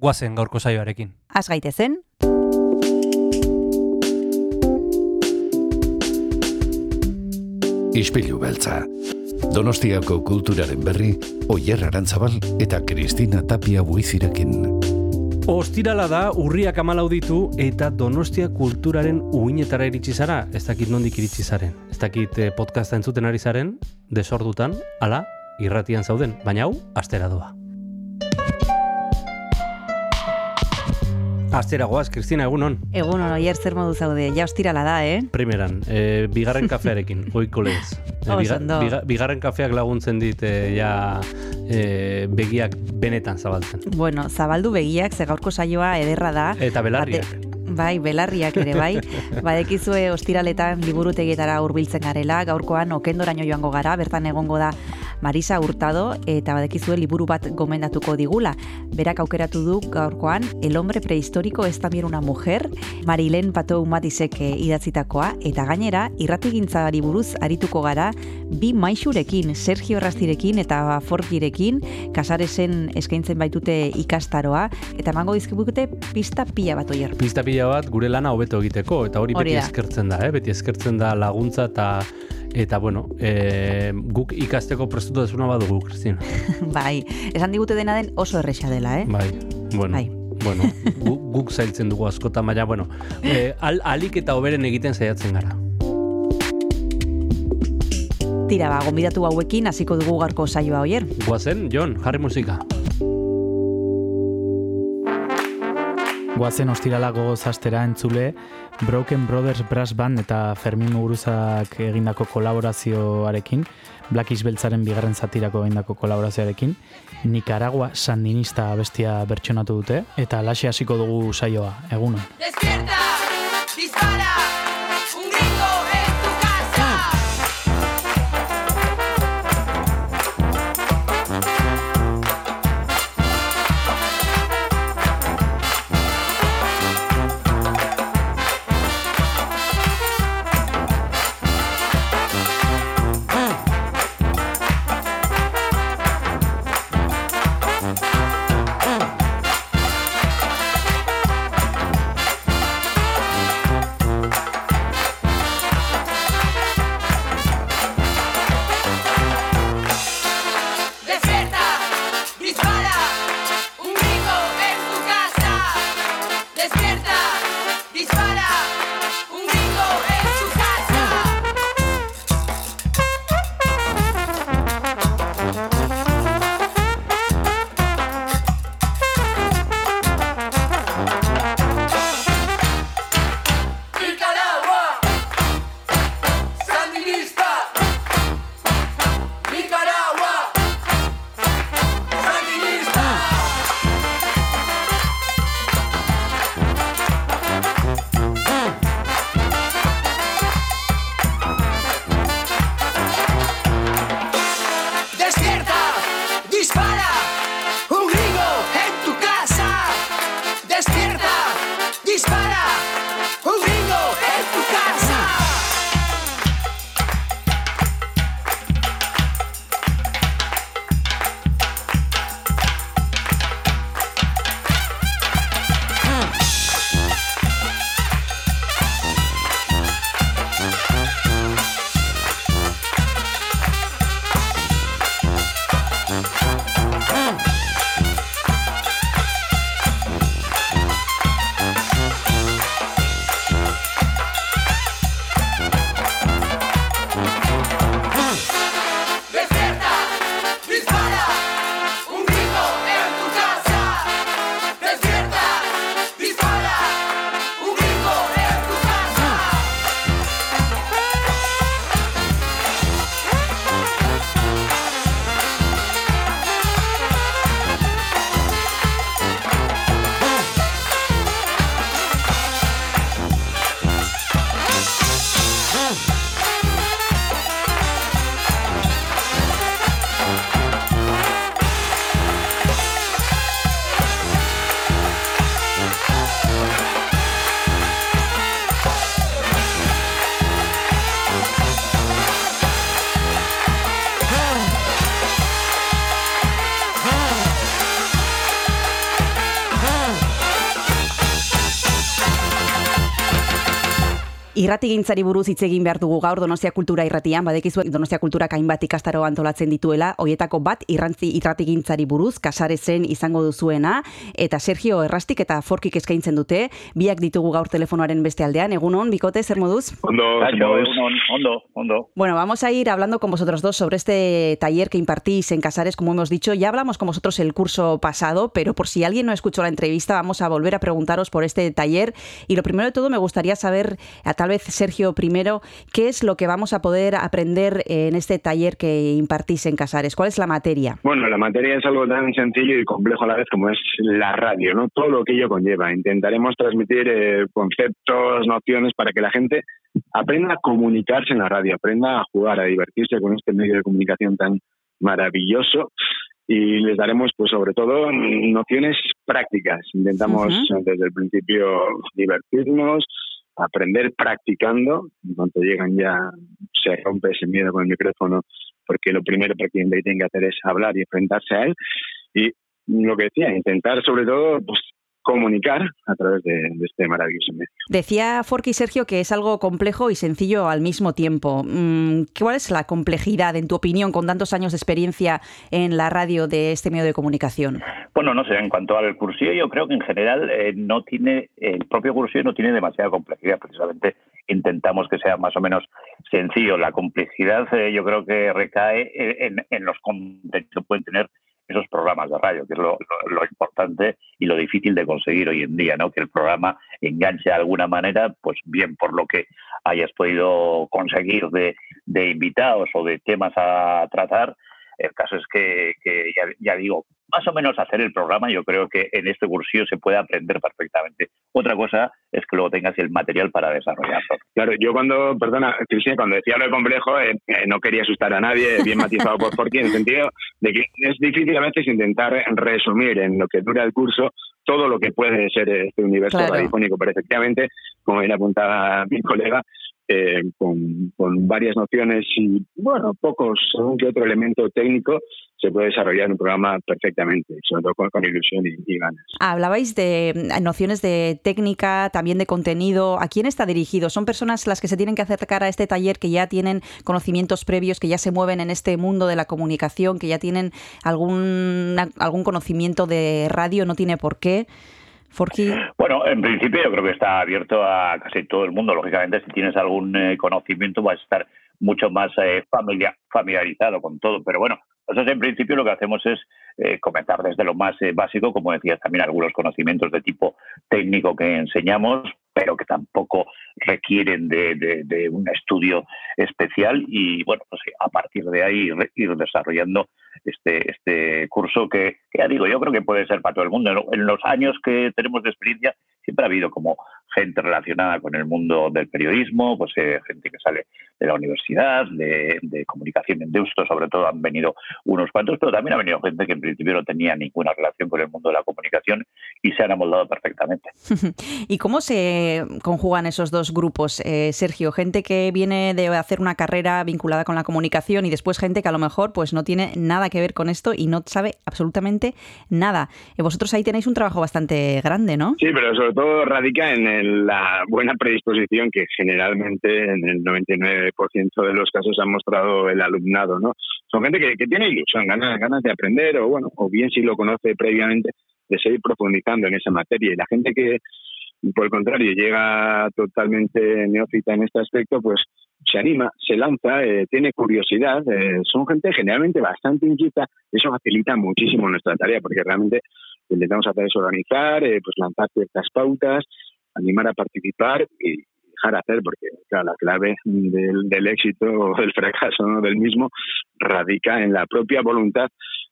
guazen gaurko saioarekin. Az gaitezen, Ispilu beltza. Donostiako kulturaren berri, Oyer Arantzabal eta Kristina Tapia buizirekin. Ostirala da, urriak amalau ditu eta Donostia kulturaren uinetara iritsi zara, ez dakit nondik iritsi zaren. Ez dakit eh, podcasta entzuten ari zaren, desordutan, ala, irratian zauden, baina hau, astera doa. Astera goaz, Kristina, egunon. egun oier zer modu zaude, ja ostirala da, eh? Primeran, e, bigarren kafearekin, goiko lez. E, Oso ondo. bigarren kafeak laguntzen dit e, ja e, begiak benetan zabaltzen. Bueno, zabaldu begiak, ze gaurko saioa ederra da. Eta belarriak. Bate- bai, belarriak ere bai. Badekizue ostiraletan liburutegietara hurbiltzen garela, gaurkoan okendoraino joango gara, bertan egongo da Marisa Hurtado eta badekizue liburu bat gomendatuko digula. Berak aukeratu du gaurkoan El hombre prehistórico es también una mujer, Marilen Patou Matisek eh, idatzitakoa eta gainera irratigintzari buruz arituko gara bi maixurekin, Sergio Rastirekin eta Forgirekin, Kasaresen eskaintzen baitute ikastaroa eta emango dizkibukute pista pila bat oier. Pista pila bat gure lana hobeto egiteko, eta hori, Hori beti da. eskertzen da, eh? beti eskertzen da laguntza eta eta bueno, e, guk ikasteko prestutasuna badugu, Kristina. bai, esan digute dena den oso erresa dela, eh? Bai, bueno, Bai. bueno gu, guk zailtzen dugu askotan, baina, bueno, e, al, alik eta hoberen egiten saiatzen gara. Tira, ba, gonbidatu hauekin hasiko dugu garko saioa oier. Guazen, Jon, jarri musika. Guazen ostirala gogoz astera entzule, Broken Brothers Brass Band eta Fermin Muguruzak egindako kolaborazioarekin, Black Is Beltzaren bigarren zatirako egindako kolaborazioarekin, Nicaragua sandinista bestia bertsonatu dute, eta laxe hasiko dugu saioa, egunon. ¡Despierta! ¡Dispara! Irratigintzari buruz hitz egin behar dugu gaur Donostia Kultura irratian, badekizu Donostia Kultura hainbat ikastaro antolatzen dituela, hoietako bat irrantzi irratigintzari buruz, kasarezen izango duzuena, eta Sergio Errastik eta Forkik eskaintzen dute, biak ditugu gaur telefonoaren beste aldean, egunon, bikote, zer moduz? Ondo, egunon, ondo, ondo. Bueno, vamos a ir hablando con vosotros dos sobre este taller que impartís en Casares, como hemos dicho. Ya hablamos con vosotros el curso pasado, pero por si alguien no escuchó la entrevista, vamos a volver a preguntaros por este taller. Y lo primero de todo, me gustaría saber, a tal vez Sergio primero, qué es lo que vamos a poder aprender en este taller que impartís en Casares. ¿Cuál es la materia? Bueno, la materia es algo tan sencillo y complejo a la vez como es la radio, ¿no? Todo lo que ello conlleva. Intentaremos transmitir eh, conceptos, nociones para que la gente aprenda a comunicarse en la radio, aprenda a jugar, a divertirse con este medio de comunicación tan maravilloso y les daremos, pues sobre todo, nociones prácticas. Intentamos desde el principio divertirnos, aprender practicando. En cuanto llegan ya se rompe ese miedo con el micrófono, porque lo primero que quien tiene que hacer es hablar y enfrentarse a él. Y lo que decía, intentar sobre todo pues, comunicar a través de, de este maravilloso medio. Decía Forky Sergio que es algo complejo y sencillo al mismo tiempo. Mm, ¿Cuál es la complejidad, en tu opinión, con tantos años de experiencia en la radio de este medio de comunicación? Bueno, no sé, en cuanto al cursillo, yo creo que en general eh, no tiene, el propio cursillo no tiene demasiada complejidad, precisamente intentamos que sea más o menos sencillo. La complejidad eh, yo creo que recae en, en los contenidos que pueden tener esos programas de radio, que es lo, importante y lo difícil de conseguir hoy en día, ¿no? Que el programa enganche de alguna manera, pues bien por lo que hayas podido conseguir de, de invitados o de temas a tratar. El caso es que, que ya, digo, más o menos hacer el programa, yo creo que en este cursillo se puede aprender perfectamente. Otra cosa es que luego tengas el material para desarrollarlo. Claro, yo cuando, perdona, Cristina, cuando decía lo de complejo, eh, eh, no quería asustar a nadie, bien matizado por Forky, en el sentido de que es difícil a veces intentar resumir en lo que dura el curso todo lo que puede ser este universo Claro. radiofónico, pero efectivamente, como bien apuntaba mi colega, eh, con, varias nociones y, bueno, pocos, un que otro elemento técnico, se puede desarrollar un programa perfectamente, sobre todo con, con ilusión y, y, ganas. Hablabais de mm, nociones de técnica, también de contenido. ¿A quién está dirigido? ¿Son personas las que se tienen que acercar a este taller que ya tienen conocimientos previos, que ya se mueven en este mundo de la comunicación, que ya tienen algún, algún conocimiento de radio? No tiene por qué. Bueno, en principio yo creo que está abierto a casi todo el mundo. Lógicamente, si tienes algún eh, conocimiento, vas a estar mucho más eh, familiar, familiarizado con todo. Pero bueno, nosotros en principio lo que hacemos es eh, comentar desde lo más eh, básico, como decías, también algunos conocimientos de tipo técnico que enseñamos, pero que tampoco requieren de, un estudio especial y bueno, pues a partir de ahí ir, ir desarrollando este, este curso que, que, ya digo, yo creo que puede ser para todo el mundo. En los años que tenemos de experiencia siempre ha habido como gente relacionada con el mundo del periodismo, pues eh, gente que sale de la universidad, de, de, comunicación en Deusto, sobre todo han venido unos cuantos, pero también ha venido gente que en principio no tenía ninguna relación con el mundo de la comunicación y se han amoldado perfectamente. ¿Y cómo se conjugan esos dos grupos, eh, Sergio? Gente que viene de hacer una carrera vinculada con la comunicación y después gente que a lo mejor pues no tiene nada que ver con esto y no sabe absolutamente nada. Eh, vosotros ahí tenéis un trabajo bastante grande, ¿no? Sí, pero sobre todo radica en la buena predisposición que generalmente en el 99% de los casos ha mostrado el alumnado, ¿no? Son gente que, que tiene ilusión, ganas, ganas de aprender o bueno, o bien si lo conoce previamente de seguir profundizando en esa materia y la gente que por el contrario llega totalmente neófita en este aspecto, pues se anima, se lanza, eh, tiene curiosidad, eh, son gente generalmente bastante inquieta, eso facilita muchísimo nuestra tarea porque realmente intentamos hacer es organizar, eh, pues lanzar ciertas pautas, animar a participar y dejar hacer, porque claro, la clave del, del éxito o del fracaso ¿no? del mismo radica en la propia voluntad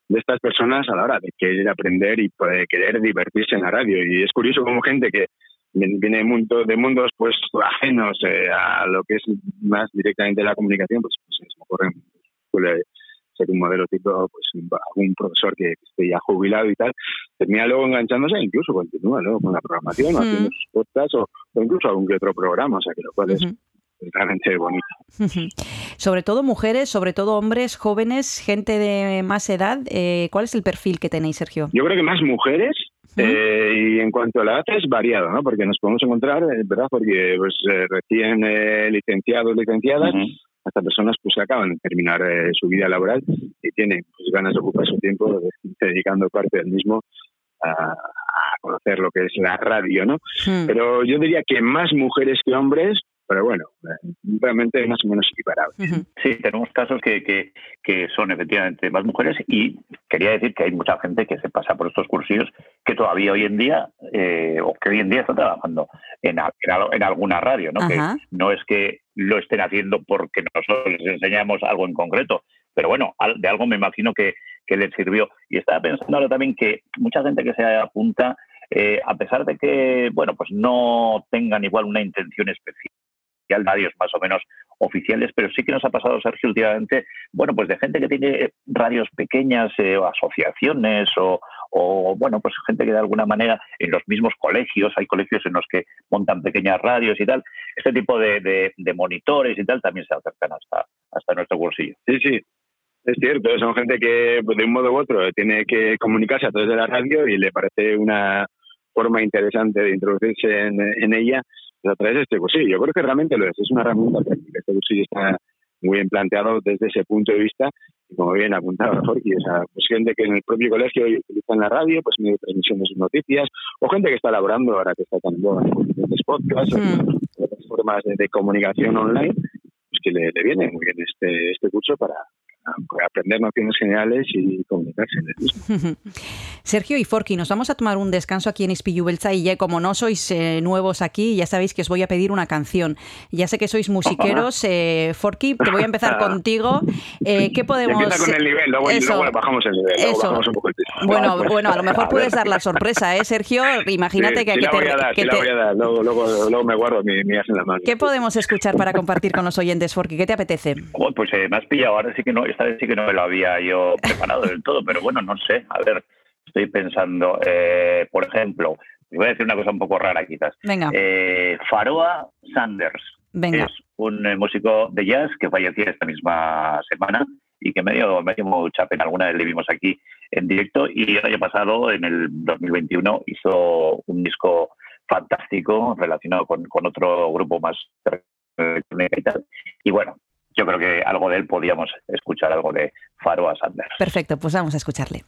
de estas personas a la hora de querer aprender y de querer divertirse en la radio. Y es curioso como gente que viene de, mundo, de mundos pues ajenos eh, a lo que es más directamente la comunicación, pues, pues se me ocurre, suele ser un modelo tipo pues algún profesor que esté ya jubilado y tal, termina luego enganchándose, incluso continúa luego con la programación, mm. o haciendo sus podcasts o, o, incluso algún que otro programa, o sea que lo cual es realmente bonito. sobre todo mujeres, sobre todo hombres, jóvenes, gente de más edad. Eh, ¿Cuál es el perfil que tenéis, Sergio? Yo creo que más mujeres. Eh, y en cuanto a la edad es variado, ¿no? Porque nos podemos encontrar, eh, ¿verdad? Porque pues eh, recién eh, licenciados, licenciadas, Ujú. hasta personas pues que acaban de terminar eh, su vida laboral y tienen pues, ganas de ocupar su tiempo dedicando parte del mismo a, a conocer lo que es la radio, ¿no? Hmm. Pero yo diría que más mujeres que hombres, pero bueno, realmente más o menos equiparable. Sí, tenemos casos que, que, que son efectivamente más mujeres y quería decir que hay mucha gente que se pasa por estos cursillos que todavía hoy en día, eh, o que hoy en día está trabajando en, en, al- en alguna radio, ¿no? Que no es que lo estén haciendo porque nosotros les enseñamos algo en concreto, pero bueno, al- de algo me imagino que, que les sirvió. Y estaba pensando ahora también que mucha gente que se apunta, eh, a pesar de que, bueno, pues no tengan igual una intención específica, radios más o menos oficiales, pero sí que nos ha pasado, Sergio, últimamente, bueno, pues de gente que tiene radios pequeñas eh, o asociaciones o, o, bueno, pues gente que de alguna manera en los mismos colegios, hay colegios en los que montan pequeñas radios y tal, este tipo de, de- monitores y tal también se acercan hasta, hasta nuestro bolsillo. Sí, sí, es cierto, son gente que pues, de un modo u otro tiene que comunicarse a través de la radio y le parece una forma interesante de introducirse en, ella a través de este cursillo. Yo creo que realmente lo es, es una herramienta práctica. Este cursillo está muy bien planteado desde ese punto de vista y como bien apuntaba Jorge, o sea, pues gente que en el propio colegio utilizan la radio, pues medio de transmisión de sus noticias, o gente que está laborando ahora que está tan en boga con diferentes podcasts, Mm. o formas de, de comunicación online, pues que le, le viene muy bien este, este curso para aprender nociones generales y comunicarse en el mismo. Sergio y Forky, nos vamos a tomar un descanso aquí en Ispilu Beltza y ya como no sois eh, nuevos aquí, ya sabéis que os voy a pedir una canción. Ya sé que sois musiqueros, eh, Forky, te voy a empezar contigo. Eh, ¿Qué podemos...? empieza con el nivel, luego, Eso. luego bajamos el nivel, luego Eso. bajamos un poco el piso. Bueno, Vale. bueno, a lo mejor A puedes dar la sorpresa, ¿eh, Sergio? Imagínate Sí, que, sí que la te... voy a dar, que sí la te- voy a dar. Luego, luego, luego me guardo mi, mi en la mano. ¿Qué podemos escuchar para compartir con los oyentes, Forky? ¿Qué te apetece? Joder, Pues eh, me has pillado, ahora sí que no, esta vez sí que no me lo había yo preparado del todo, pero bueno, no sé, a ver, estoy pensando, eh, por ejemplo, voy a decir una cosa un poco rara quizás. Venga, Eh, Faroa Sanders venga. es un eh, músico de jazz que falleció esta misma semana y que me dio, me dio mucha pena. Alguna vez le vimos aquí en directo y el año pasado, en el 2021, hizo un disco fantástico relacionado con, con otro grupo más electrónica y tal. Y bueno, yo creo que algo de él podíamos escuchar algo de Faro a Sanders. Perfecto, pues vamos a escucharle.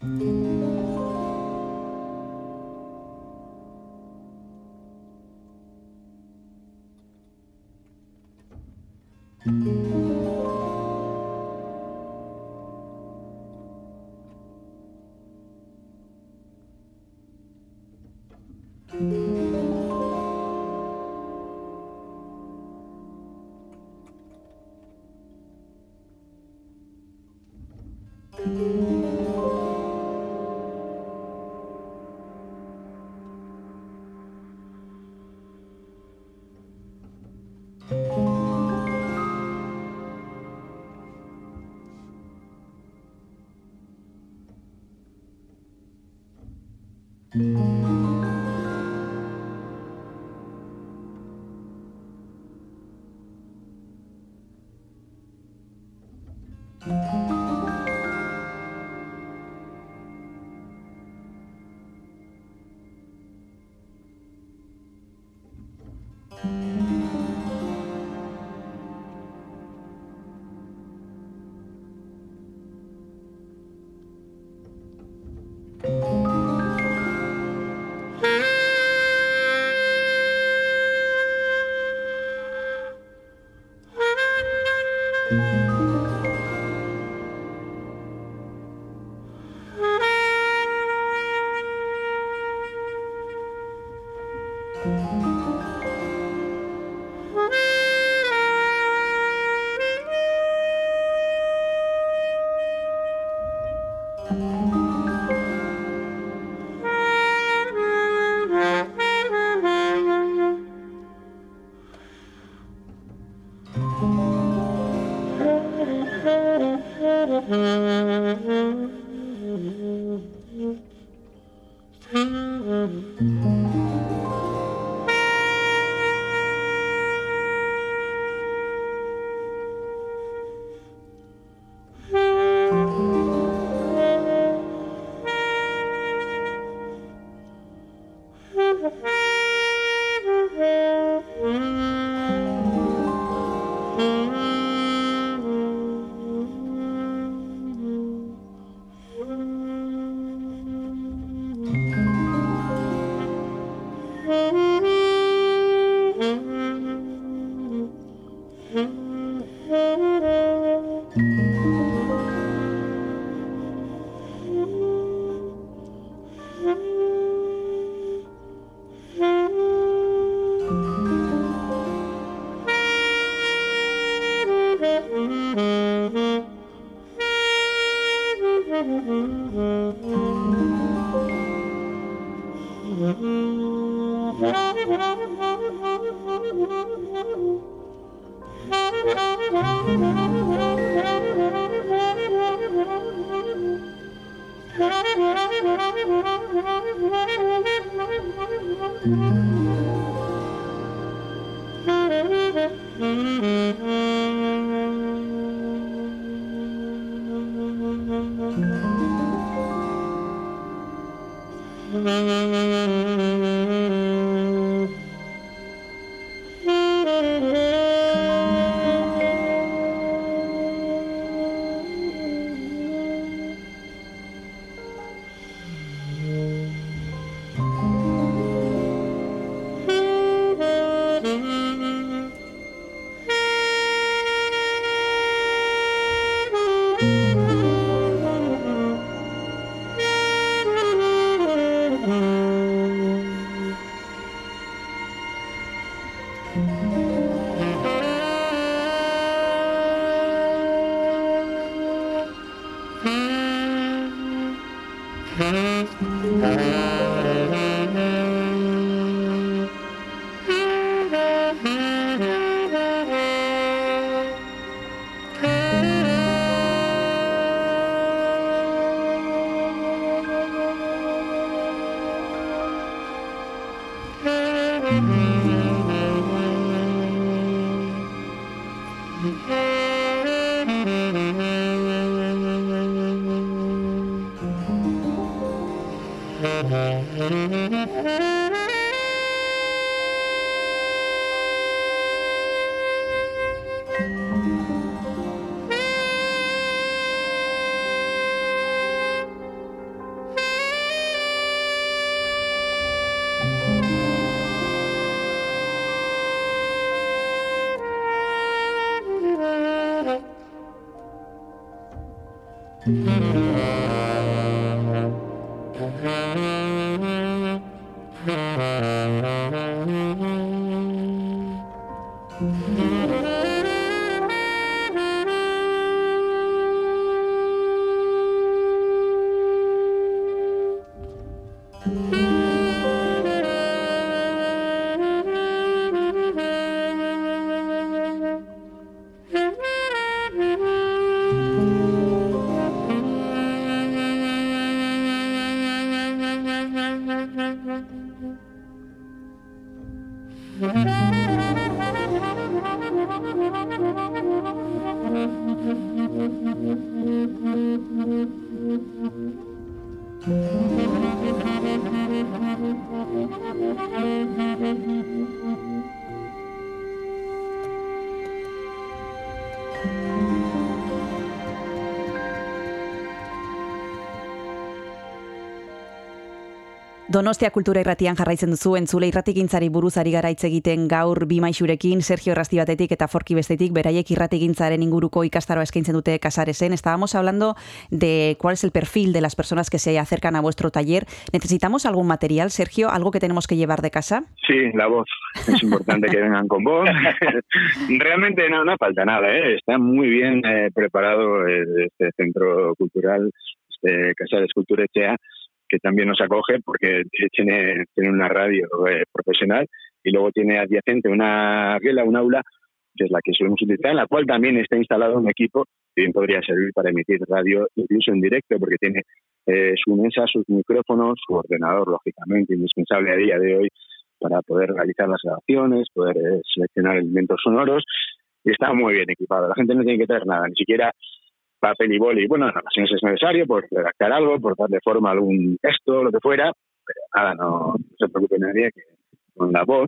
Mm-hmm. Donostia kultura irratian jarraitzen duzu entzule irratigintzari buruz ari gara hitz egiten gaur bi maixurekin Sergio Rasti batetik eta Forki bestetik beraiek irratigintzaren inguruko ikastaroa eskaintzen dute Casaresen. Estábamos hablando de cuál es el perfil de las personas que se acercan a vuestro taller. ¿Necesitamos algún material, Sergio? ¿Algo que tenemos que llevar de casa? Sí, la voz. Es importante que vengan con voz. Realmente no, no falta nada, ¿eh? está muy bien eh, preparado este centro cultural, este Casares Cultura Echea que también nos acoge porque tiene, tiene una radio eh, profesional y luego tiene adyacente una guela, un aula, que es la que solemos utilizar, en la cual también está instalado un equipo que bien podría servir para emitir radio incluso en directo porque tiene eh, su mesa, sus micrófonos, su ordenador, lógicamente, indispensable a día de hoy para poder realizar las grabaciones, poder eh, seleccionar elementos sonoros y está muy bien equipado. La gente no tiene que traer nada, ni siquiera papel y boli. Bueno, en ocasiones es necesario por redactar algo, por darle forma a algún texto, lo que fuera, pero nada, no, no se preocupe nadie que con la voz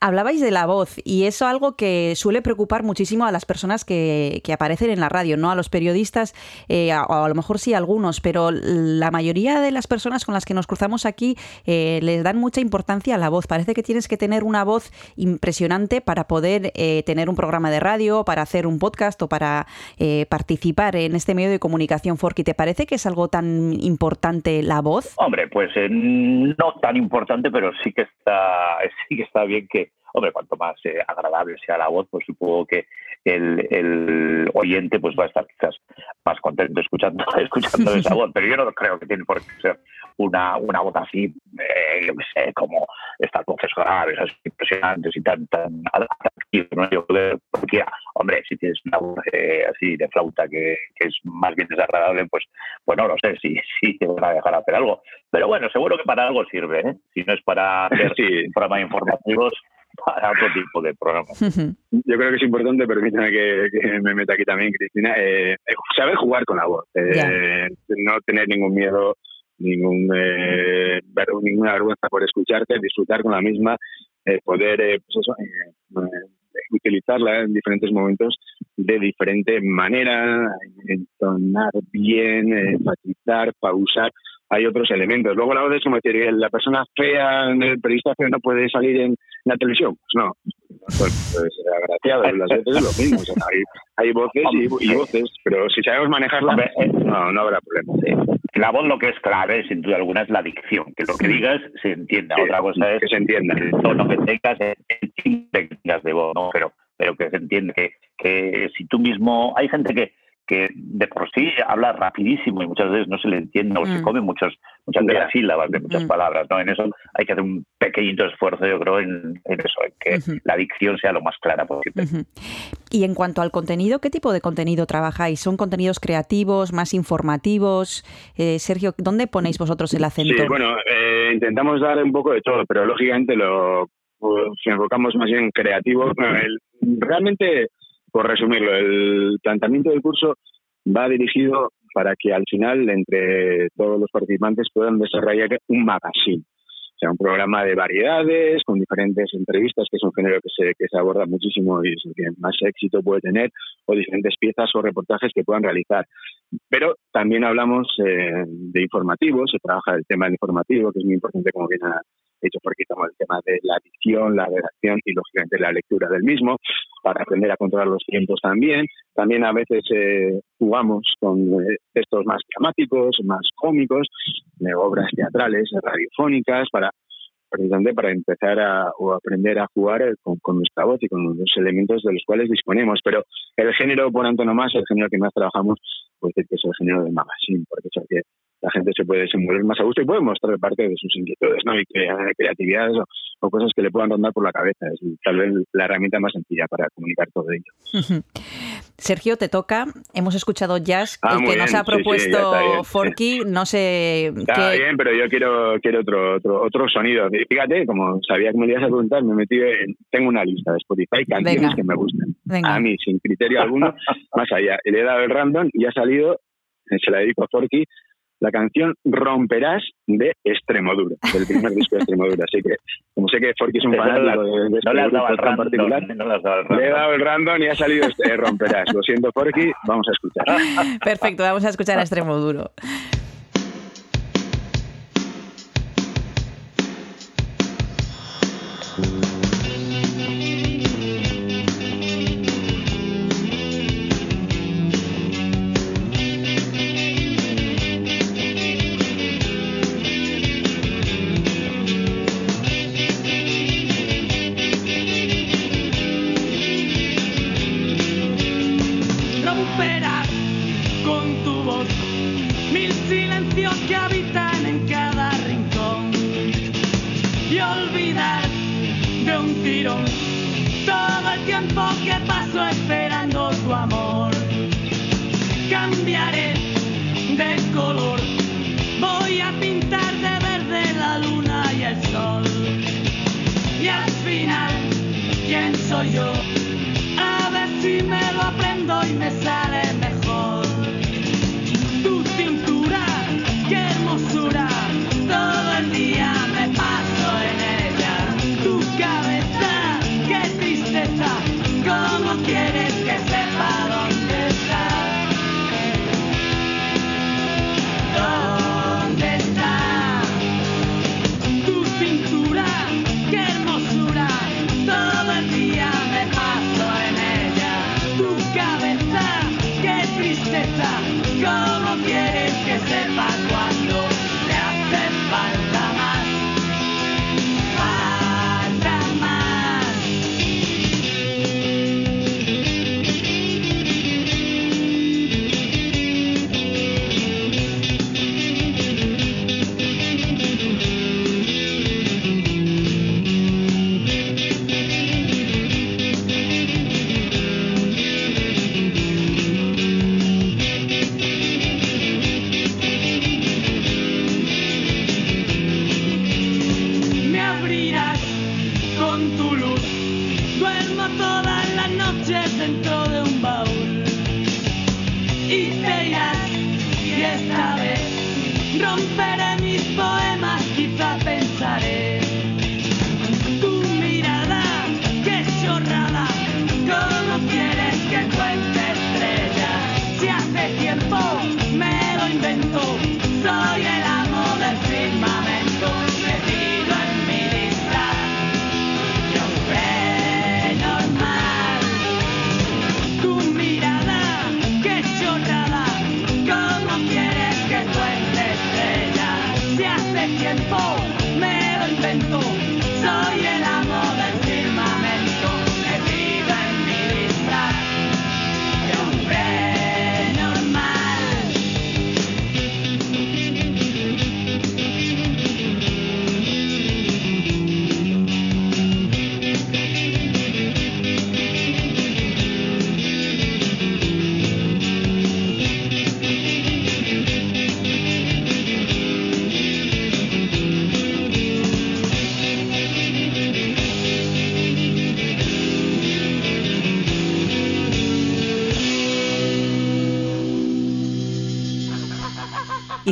Hablabais de la voz y eso algo que suele preocupar muchísimo a las personas que, que aparecen en la radio, no a los periodistas, eh, a- a lo mejor sí a algunos, pero la mayoría de las personas con las que nos cruzamos aquí eh, les dan mucha importancia a la voz. Parece que tienes que tener una voz impresionante para poder eh, tener un programa de radio, para hacer un podcast o para eh, participar en este medio de comunicación. Forky, ¿te parece que es algo tan importante la voz? Hombre, pues eh, no tan importante, pero sí que está, sí que está bien que, hombre, cuanto más eh, agradable sea la voz, pues supongo que el, el oyente pues va a estar quizás más contento escuchando, escuchando esa voz. Pero yo no creo que tiene por qué ser una, una voz así, eh, yo qué sé, como estas voces graves, así impresionantes y tan, tan atractivas, ¿no? Yo creo que hombre, si tienes una voz eh, así de flauta que, que es más bien desagradable, pues, pues no lo sé si, si te van a dejar hacer algo. Pero bueno, seguro que para algo sirve, ¿eh? Si no es para hacer Sí. programas informativos, para otro tipo de programas. Yo creo que es importante, permítame que, que me meta aquí también, Cristina, eh, saber jugar con la voz, eh, no tener ningún miedo, ningún eh, ninguna vergüenza por escucharte, disfrutar con la misma, eh, poder eh, pues eso, eh, eh, utilizarla en diferentes momentos de diferente manera, entonar bien, eh, enfatizar, pausar. Hay otros elementos. Luego la voz es como decir, la persona fea, el periodista feo no puede salir en la televisión. Pues no, pues, puede ser agraciado. Las veces es lo mismo. o sea, hay, hay voces y, y voces, pero si sabemos manejarla, Hombre, eh, no, no habrá problema. La voz lo que es clave, sin duda alguna, es la dicción. Que lo que digas se entienda. Sí, Otra cosa es que se entienda. el tono que tengas, el que tengas de voz, ¿no? Pero, pero que se entiende que, que si tú mismo... Hay gente que, que de por sí habla rapidísimo y muchas veces no se le entiende o se Mm. come muchos, muchas de las sílabas, de muchas Mm. palabras. ¿no? En eso hay que hacer un pequeñito esfuerzo, yo creo, en, en eso, en que la dicción sea lo más clara posible. Y en cuanto al contenido, ¿qué tipo de contenido trabajáis? ¿Son contenidos creativos, más informativos? Eh, Sergio, ¿dónde ponéis vosotros el acento? Sí, bueno, eh, intentamos dar un poco de todo, pero lógicamente lo pues, enfocamos más bien en creativo. Bueno, el- realmente, por resumirlo, el planteamiento del curso va dirigido para que al final entre todos los participantes puedan desarrollar un magazine. O sea, un programa de variedades, con diferentes entrevistas, que es un género que se, que se aborda muchísimo y es el que más éxito puede tener, o diferentes piezas o reportajes que puedan realizar. Pero también hablamos eh, de informativos, se trabaja el tema del informativo, que es muy importante, como bien ha dicho porque estamos el tema de la dicción, la redacción y, lógicamente, la lectura del mismo, para aprender a controlar los tiempos también. También a veces eh, jugamos con eh, textos más dramáticos, más cómicos, obras teatrales, radiofónicas, para precisamente para empezar a o aprender a jugar eh, con, con nuestra voz y con los elementos de los cuales disponemos. Pero el género por antonomasia, el género que más trabajamos, pues es el género del magazine, porque es el que la gente se puede desenvolver más a gusto y puede mostrar parte de sus inquietudes ¿no? y crea- creatividades o, o cosas que le puedan rondar por la cabeza. Es tal vez la herramienta más sencilla para comunicar todo ello. Sergio, te toca. Hemos escuchado jazz, Ah, el que nos bien. ha Sí, sí, propuesto bien. Forky. No sé Está qué. bien, pero yo quiero, quiero otro, otro, otro sonido. Fíjate, como sabía que me ibas a preguntar, me metí en, tengo una lista de Spotify, canciones Venga. que me gustan. Venga. A mí, sin criterio alguno, más allá. Le he dado el random y ha salido, se la dedico a Forky, la canción Romperás de Extremoduro, del primer disco de Extremoduro. Así que, como sé que Forky es un fanático de, de este No grupo tan random, particular, no le has dado al le he dado el random y ha salido este, Romperás. Lo siento, Forky, vamos a escuchar. Perfecto, vamos a escuchar a Extremo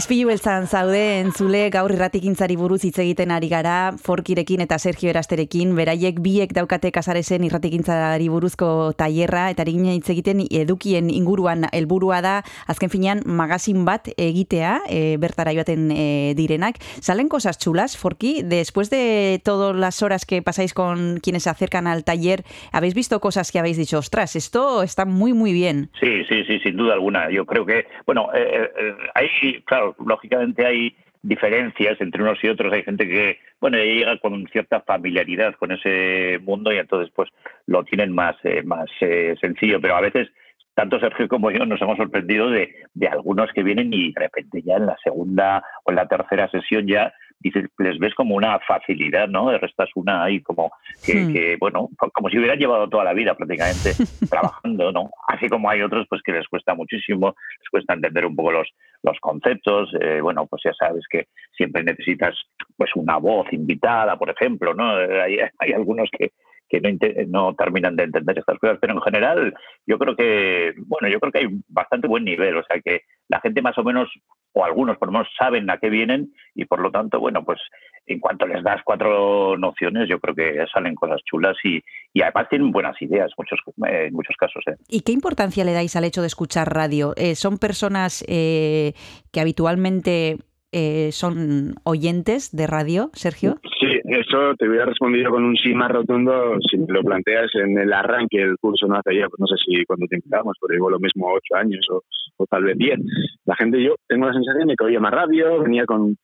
Izpilu beltzan zaude entzule gaur irratikintzari buruz hitz egiten ari gara Forkirekin eta Sergio Erasterekin beraiek biek daukate kasaresen irratikintzari buruzko tailerra eta egin hitz egiten edukien inguruan helburua da azken finean magazin bat egitea e, bertara joaten e, direnak. Salen cosas chulas, Forki, después de todas las horas que pasáis con quienes se acercan al taller, habéis visto cosas que habéis dicho, ostras, esto está muy muy bien. Sí, sí, sí, sin duda alguna. Yo creo que, bueno, eh, eh, hay, claro, lógicamente hay diferencias entre unos y otros. Hay gente que, bueno, llega con cierta familiaridad con ese mundo y entonces, pues, lo tienen más, eh, más eh, sencillo. Pero a veces, tanto Sergio como yo nos hemos sorprendido de, de algunos que vienen y de repente ya en la segunda o en la tercera sesión ya dices, les ves como una facilidad, ¿no? Restas una ahí como que, Hmm. que, bueno, como si hubieran llevado toda la vida prácticamente trabajando, ¿no? Así como hay otros pues que les cuesta muchísimo, les cuesta entender un poco los, los conceptos, eh, bueno, pues ya sabes que siempre necesitas pues una voz invitada, por ejemplo, ¿no? Eh, Hay, hay algunos que, que no, terminan de entender estas cosas, pero en general yo creo que, bueno, yo creo que hay bastante buen nivel, o sea que la gente más o menos, o algunos por lo menos saben a qué vienen y por lo tanto, bueno, pues en cuanto les das cuatro nociones, yo creo que salen cosas chulas y, y además tienen buenas ideas muchos, en muchos casos. ¿eh? ¿Y qué importancia le dais al hecho de escuchar radio? Eh, ¿Son personas eh, que habitualmente eh, son oyentes de radio, Sergio? Eso te hubiera respondido con un sí más rotundo si me lo planteas en el arranque del curso, no hace ya, pues no sé si cuando te empezamos, pero digo lo mismo ocho años o, tal vez diez. La gente, yo tengo la sensación de que oía más radio, venía con,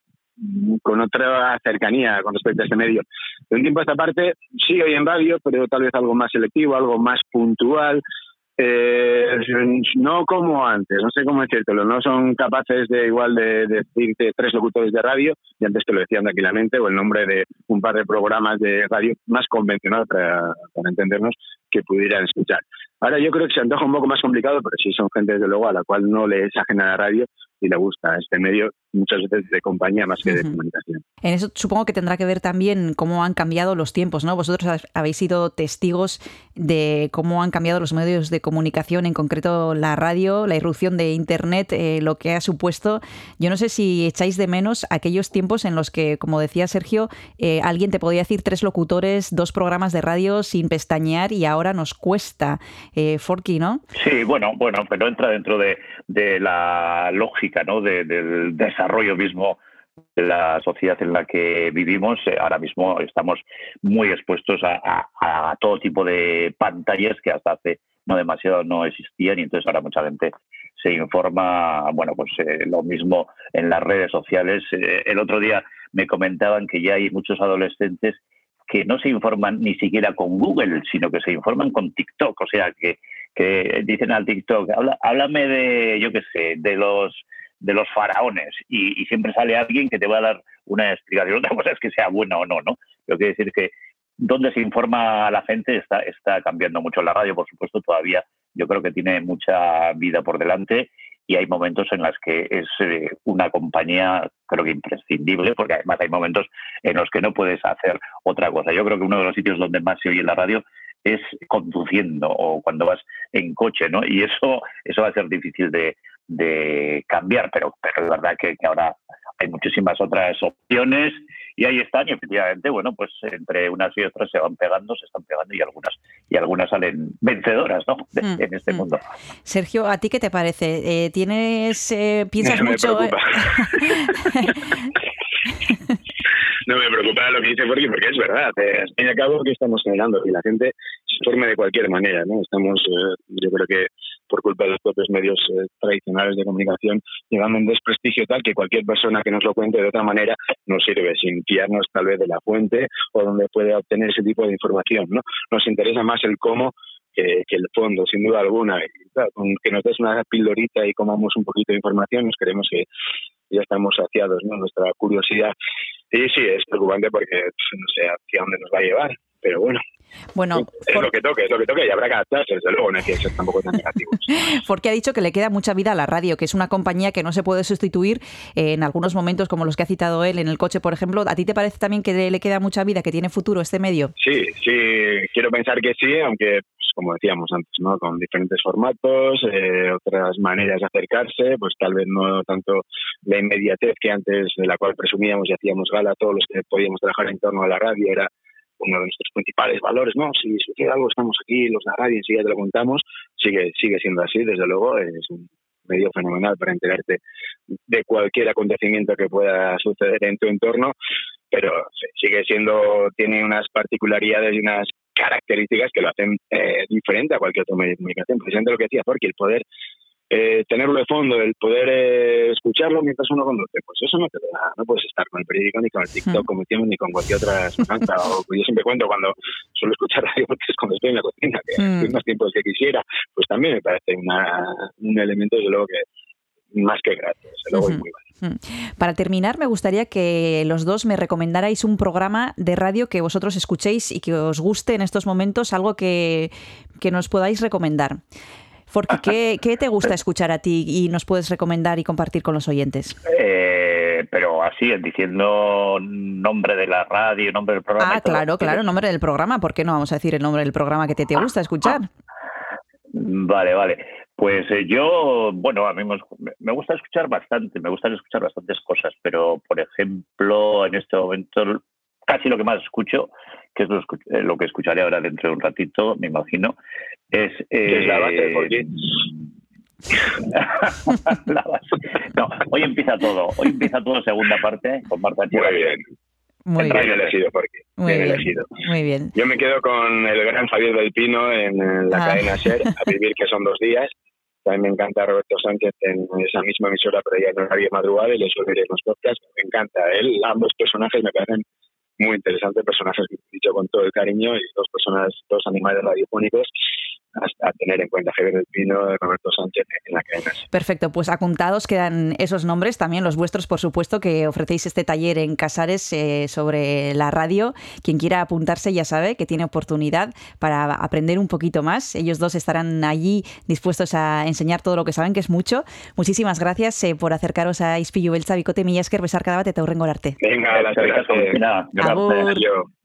con otra cercanía con respecto a este medio. De un tiempo a esta parte sí oí en radio, pero tal vez algo más selectivo, algo más puntual. Eh, no como antes, no sé cómo decírtelo, no son capaces de igual de, de decirte tres locutores de radio, y antes te lo decían tranquilamente, o el nombre de un par de programas de radio más convencional para, para entendernos que pudieran escuchar. Ahora yo creo que se antoja un poco más complicado, pero sí son gente desde luego a la cual no le es ajena la radio y le gusta este medio muchas veces de compañía más que de comunicación. En eso supongo que tendrá que ver también cómo han cambiado los tiempos, ¿no? Vosotros habéis sido testigos de cómo han cambiado los medios de comunicación, en concreto la radio, la irrupción de Internet, eh, lo que ha supuesto. Yo no sé si echáis de menos aquellos tiempos en los que, como decía Sergio, eh, alguien te podía decir tres locutores, dos programas de radio sin pestañear y ahora nos cuesta. Eh, Forky, ¿no? Sí, bueno, bueno, pero entra dentro de, de la lógica, ¿no? De- del desarrollo mismo de la sociedad en la que vivimos. Eh, Ahora mismo estamos muy expuestos a, todo tipo de pantallas que hasta hace no demasiado no existían y entonces ahora mucha gente se informa, bueno, pues eh, lo mismo en las redes sociales. Eh, el otro día me comentaban que ya hay muchos adolescentes que no se informan ni siquiera con Google, sino que se informan con TikTok. O sea, que, dicen al TikTok, "Habla- háblame de, yo qué sé, de los de los faraones y, siempre sale alguien que te va a dar una explicación. Otra cosa es que sea buena o no, ¿no? Pero quiere decir que donde se informa a la gente está, está cambiando mucho. La radio, por supuesto, todavía yo creo que tiene mucha vida por delante y hay momentos en los que es eh, una compañía, creo que imprescindible, porque además hay momentos en los que no puedes hacer otra cosa. Yo creo que uno de los sitios donde más se oye la radio es conduciendo o cuando vas en coche, ¿no? Y eso, eso va a ser difícil de, de cambiar, pero, pero es verdad que, que ahora hay muchísimas otras opciones y ahí están y efectivamente bueno pues entre unas y otras se van pegando se están pegando y algunas y algunas salen vencedoras no De- Mm, en este mm. mundo Sergio, ¿a ti qué te parece? Eh, ¿Tienes, eh, piensas Me mucho? No me preocupa lo que dice Forky porque es verdad. Eh, al fin y al cabo, ¿qué estamos generando? Que la gente se forme de cualquier manera, ¿no? Estamos, eh, yo creo que por culpa de los propios medios eh, tradicionales de comunicación, llegando un desprestigio tal que cualquier persona que nos lo cuente de otra manera nos sirve, sin fiarnos tal vez de la fuente o donde puede obtener ese tipo de información, ¿no? Nos interesa más el cómo que, que el fondo, sin duda alguna. Y, que nos des una pildorita y comamos un poquito de información, nos queremos que ya estamos saciados, ¿no? Nuestra curiosidad. Y sí, es preocupante porque pf, no sé hacia dónde nos va a llevar, pero bueno, Bueno, es lo que toque, es lo que toque y habrá que adaptarse, desde luego, no hay que ser tampoco tan negativos. porque ha dicho que le queda mucha vida a la radio, que es una compañía que no se puede sustituir en algunos momentos como los que ha citado él en el coche, por ejemplo. ¿A ti te parece también que le queda mucha vida, que tiene futuro este medio? Sí, sí, quiero pensar que sí, aunque, pues, como decíamos antes, ¿no? Con diferentes formatos, eh, otras maneras de acercarse, pues tal vez no tanto la inmediatez que antes, de la cual presumíamos y hacíamos gala todos los que podíamos trabajar en torno a la radio, era uno de nuestros principales valores, ¿no? Si sucede algo, estamos aquí, los de la radio, enseguida te lo contamos, sigue, sigue siendo así, desde luego, es un medio fenomenal para enterarte de cualquier acontecimiento que pueda suceder en tu entorno, pero sigue siendo, tiene unas particularidades y unas características que lo hacen eh, diferente a cualquier otro medio de comunicación. Precisamente lo que decía porque el poder eh, tenerlo de fondo, el poder eh, escucharlo mientras uno conduce, pues eso no te da, no puedes estar con el periódico ni con el TikTok, Hmm. como decimos, ni con cualquier otra sustancia. o yo siempre cuento cuando suelo escuchar radio porque es cuando estoy en la cocina, que Hmm. estoy más tiempo que quisiera, pues también me parece una, un elemento, desde luego, que más que gratis, desde luego, y Ujú. muy válido. Para terminar, me gustaría que los dos me recomendarais un programa de radio que vosotros escuchéis y que os guste en estos momentos, algo que, que nos podáis recomendar. Porque, ¿qué, ¿qué te gusta escuchar a ti y nos puedes recomendar y compartir con los oyentes? Eh, pero así diciendo nombre de la radio nombre del programa Ah, claro, claro, nombre del programa. ¿Por qué no vamos a decir el nombre del programa que te, te gusta escuchar? Vale, vale. Pues eh, yo, bueno, a mí me, gusta escuchar bastante, me gustan escuchar bastantes cosas, pero por ejemplo, en este momento casi lo que más escucho, que es lo, eh, lo que escucharé ahora dentro de un ratito, me imagino, es... Es la base, eh, ¿por qué? la base. No, hoy empieza todo, hoy empieza todo segunda parte con Marta Muy bien, Muy bien elegido, porque muy bien bien, elegido. muy bien. Yo me quedo con el gran Javier del Pino en, la Ah. cadena SER, a vivir que son dos días. También me encanta Roberto Sánchez en esa misma emisora, pero ya en horario madrugada y ir en los podcasts. Me encanta él. Ambos personajes me parecen muy interesantes, personajes dicho con todo el cariño y dos personas, dos animales radiofónicos a, tener en cuenta. Javier del Pino, Roberto Sánchez en la cadena. Perfecto, pues apuntados quedan esos nombres, también los vuestros, por supuesto, que ofrecéis este taller en Casares eh, sobre la radio. Quien quiera apuntarse ya sabe que tiene oportunidad para aprender un poquito más. Ellos dos estarán allí dispuestos a enseñar todo lo que saben, que es mucho. Muchísimas gracias eh, por acercaros a Ispillu Beltza, Bicote Millasker, Besarka bat eta hurrengo arte. Venga, las Eskerrik asko, Cristina. Gracias.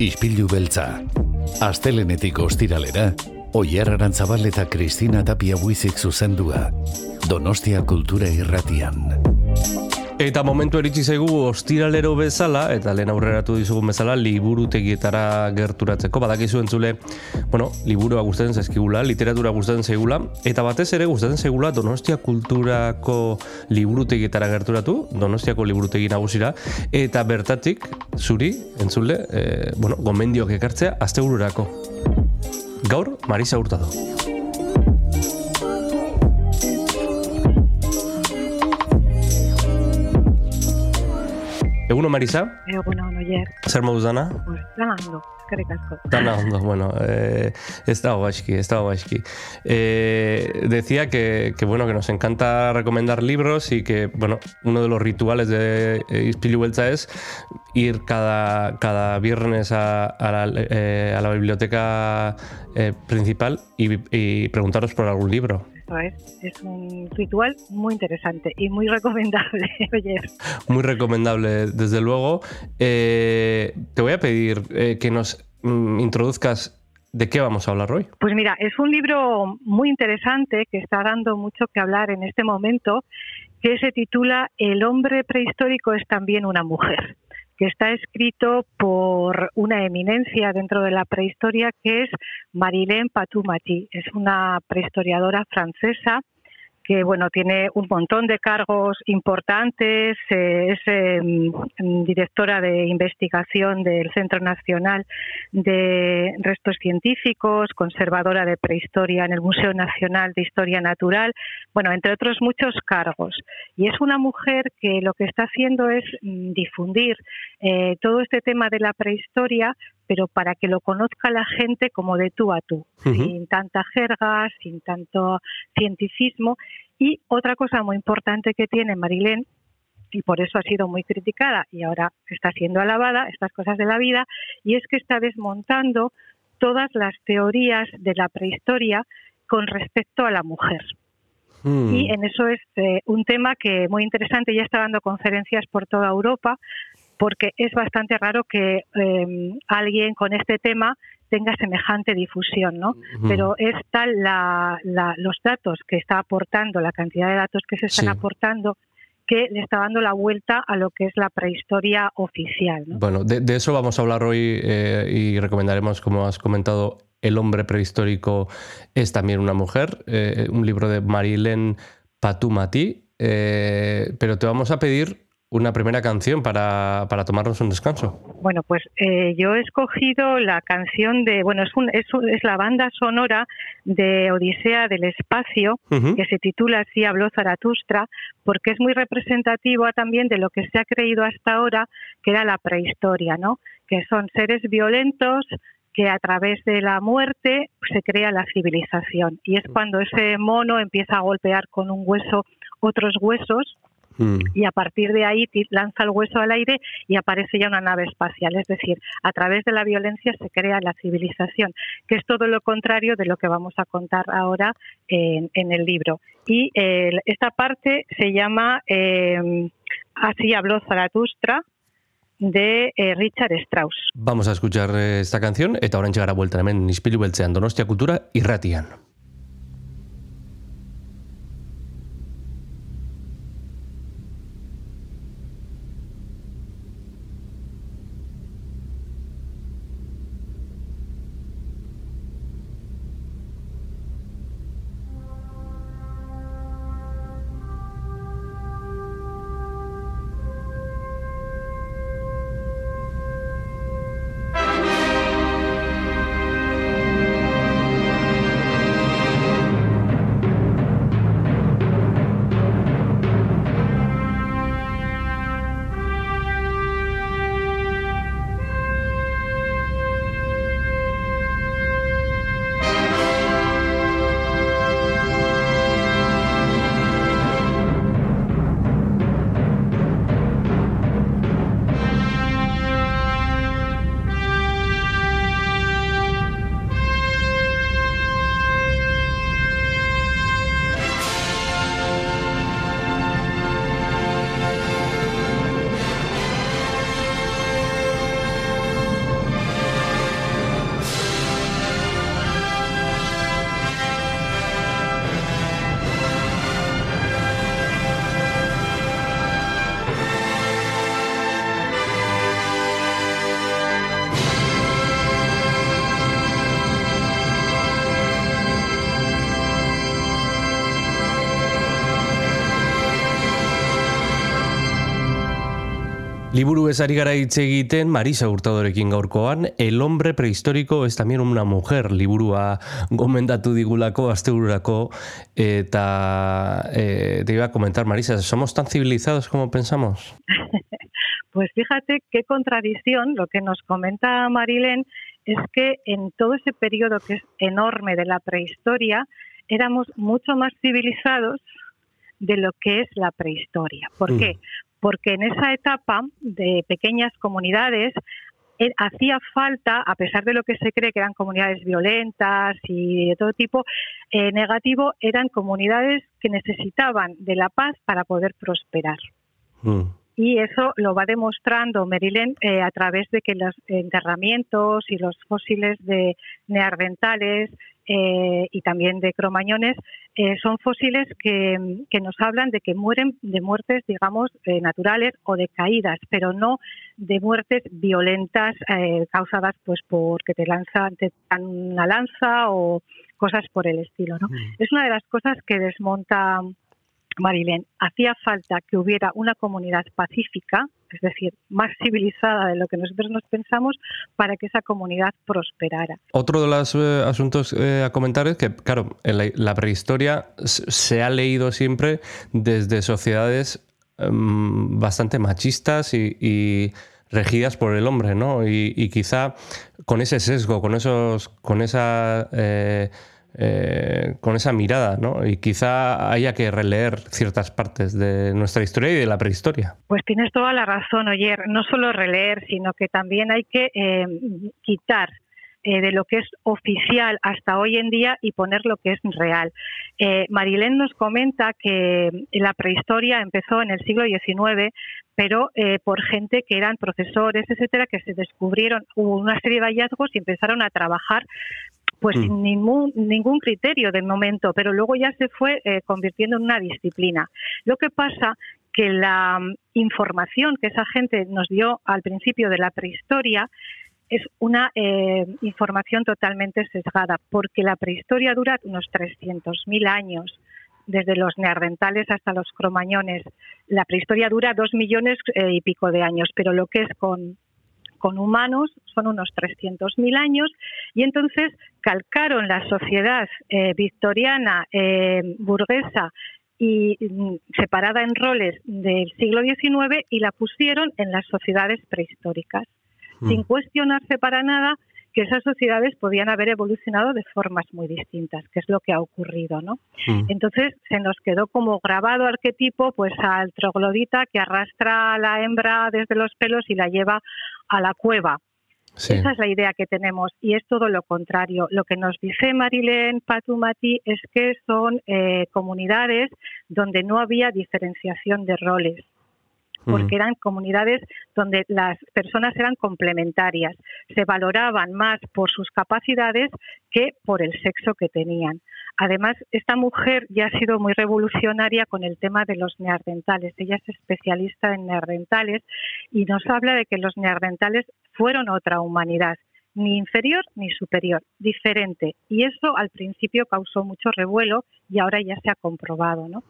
Ispilu beltza. Astelenetik ostiralera, Oier Arantzabal eta Kristina Tapia buizik zuzendua. Donostia Kultura Irratian. Eta momentu eritzi zaigu ostiralero bezala, eta lehen aurreratu dizugun bezala, liburutegietara gerturatzeko. Badakizu entzule, bueno, liburua gustatzen zaizkigula, literatura gustatzen zaigula, eta batez ere gustatzen zaigula Donostia kulturako liburutegietara gerturatu, Donostiako liburutegi nagusira, eta bertatik, zuri, entzule, e, bueno, gomendiok ekartzea, astebururako. Gaur, Marisa Hurtado. Eguno, Marisa? Eguno, oier. Zer ondo, eskerrik asko. Dana ondo, bueno, eh, ez dago gaizki, ez dago gaizki. Eh, decía que, que, bueno, que nos encanta recomendar libros y que, bueno, uno de los rituales de eh, Ispilu Beltza es ir cada, cada viernes a, a, la, eh, a la biblioteca eh, principal y, y preguntaros por algún libro. Eso es, es un ritual muy interesante y muy recomendable. Muy recomendable, desde luego. Eh, te voy a pedir eh, que nos mm, introduzcas ¿De qué vamos a hablar hoy? Pues mira, es un libro muy interesante que está dando mucho que hablar en este momento, que se titula El hombre prehistórico es también una mujer que está escrito por una eminencia dentro de la prehistoria que es Marilène Patumati. Es una prehistoriadora francesa que bueno tiene un montón de cargos importantes, eh, es eh, directora de investigación del Centro Nacional de Restos Científicos, conservadora de prehistoria en el Museo Nacional de Historia Natural, bueno, entre otros muchos cargos. Y es una mujer que lo que está haciendo es mm, difundir eh, todo este tema de la prehistoria, pero para que lo conozca la gente como de tú a tú, uh -huh. sin tanta jerga, sin tanto cientificismo. Y otra cosa muy importante que tiene Marilén, y por eso ha sido muy criticada y ahora está siendo alabada, estas cosas de la vida, y es que está desmontando todas las teorías de la prehistoria con respecto a la mujer. Mm. Y en eso es eh, un tema que muy interesante, ya está dando conferencias por toda Europa, porque es bastante raro que eh, alguien con este tema tenga semejante difusión, ¿no? Uh -huh. Pero es tal la, la, los datos que está aportando, la cantidad de datos que se están sí. aportando, que le está dando la vuelta a lo que es la prehistoria oficial. ¿no? Bueno, de, de, eso vamos a hablar hoy eh, y recomendaremos, como has comentado, El hombre prehistórico es también una mujer, eh, un libro de Marilén Patumati, eh, pero te vamos a pedir una primera canción para, para tomarnos un descanso. Bueno, pues eh, yo he escogido la canción de, bueno, es, un, es, es, la banda sonora de Odisea del Espacio, uh -huh. que se titula Así habló Zaratustra, porque es muy representativa también de lo que se ha creído hasta ahora, que era la prehistoria, ¿no? Que son seres violentos, que a través de la muerte se crea la civilización. Y es cuando ese mono empieza a golpear con un hueso otros huesos Mm. y a partir de ahí lanza el hueso al aire y aparece ya una nave espacial. Es decir, a través de la violencia se crea la civilización, que es todo lo contrario de lo que vamos a contar ahora en, en el libro. Y eh, esta parte se llama eh, Así habló Zaratustra, de eh, Richard Strauss. Vamos a escuchar esta canción eta orain txegara vuelta hemen Ispilu Beltzean Donostia Kultura irratian. Liburu bezari gara hitz egiten Marisa Hurtadorekin gaurkoan El hombre prehistórico es también una mujer liburua gomendatu digulako astebururako eta eh, te iba a comentar Marisa, ¿somos tan civilizados como pensamos? Pues fíjate qué contradicción lo que nos comenta Marilén es que en todo ese periodo que es enorme de la prehistoria éramos mucho más civilizados de lo que es la prehistoria. ¿Por Mm. qué? Porque en esa etapa de pequeñas comunidades eh, hacía falta, a pesar de lo que se cree que eran comunidades violentas y de todo tipo eh, negativo, eran comunidades que necesitaban de la paz para poder prosperar. Mm. Y eso lo va demostrando Marilyn eh, a través de que los enterramientos y los fósiles de neandertales eh, y también de cromañones eh, son fósiles que, que nos hablan de que mueren de muertes, digamos, eh, naturales o de caídas, pero no de muertes violentas eh, causadas pues porque te lanzan te dan una lanza o cosas por el estilo. ¿no? Es una de las cosas que desmonta Marilén, hacía falta que hubiera una comunidad pacífica, es decir, más civilizada de lo que nosotros nos pensamos, para que esa comunidad prosperara. Otro de los eh, asuntos eh, a comentar es que, claro, la, prehistoria se ha leído siempre desde sociedades em, bastante machistas y, regidas por el hombre, ¿no? Y, y quizá con ese sesgo, con esos, con esa eh, eh, con esa mirada, ¿no? Y quizá haya que releer ciertas partes de nuestra historia y de la prehistoria. Pues tienes toda la razón, Oyer. No solo releer, sino que también hay que eh, quitar eh, de lo que es oficial hasta hoy en día y poner lo que es real. Eh, Marilén nos comenta que la prehistoria empezó en el siglo XIX, pero eh, por gente que eran profesores, etcétera, que se descubrieron, una serie de hallazgos y empezaron a trabajar pues Mm. sin ningún, ningún criterio de momento, pero luego ya se fue eh, convirtiendo en una disciplina. Lo que pasa que la mm, información que esa gente nos dio al principio de la prehistoria es una eh, información totalmente sesgada, porque la prehistoria dura unos 300.000 años, desde los neandertales hasta los cromañones. La prehistoria dura dos millones eh, y pico de años, pero lo que es con, con humanos son unos 300.000 años y entonces calcaron la sociedad eh, victoriana, eh, burguesa y mm, separada en roles del siglo XIX y la pusieron en las sociedades prehistóricas, sin cuestionarse para nada que esas sociedades podían haber evolucionado de formas muy distintas, que es lo que ha ocurrido, ¿no? Entonces se nos quedó como grabado arquetipo pues al troglodita que arrastra a la hembra desde los pelos y la lleva a la cueva. Sí. Esa es la idea que tenemos y es todo lo contrario. Lo que nos dice Marilén Patumati es que son eh, comunidades donde no había diferenciación de roles porque eran comunidades donde las personas eran complementarias, se valoraban más por sus capacidades que por el sexo que tenían. Además, esta mujer ya ha sido muy revolucionaria con el tema de los neandertales. Ella es especialista en neandertales y nos habla de que los neandertales fueron otra humanidad, ni inferior ni superior, diferente. Y eso al principio causó mucho revuelo y ahora ya se ha comprobado, ¿no?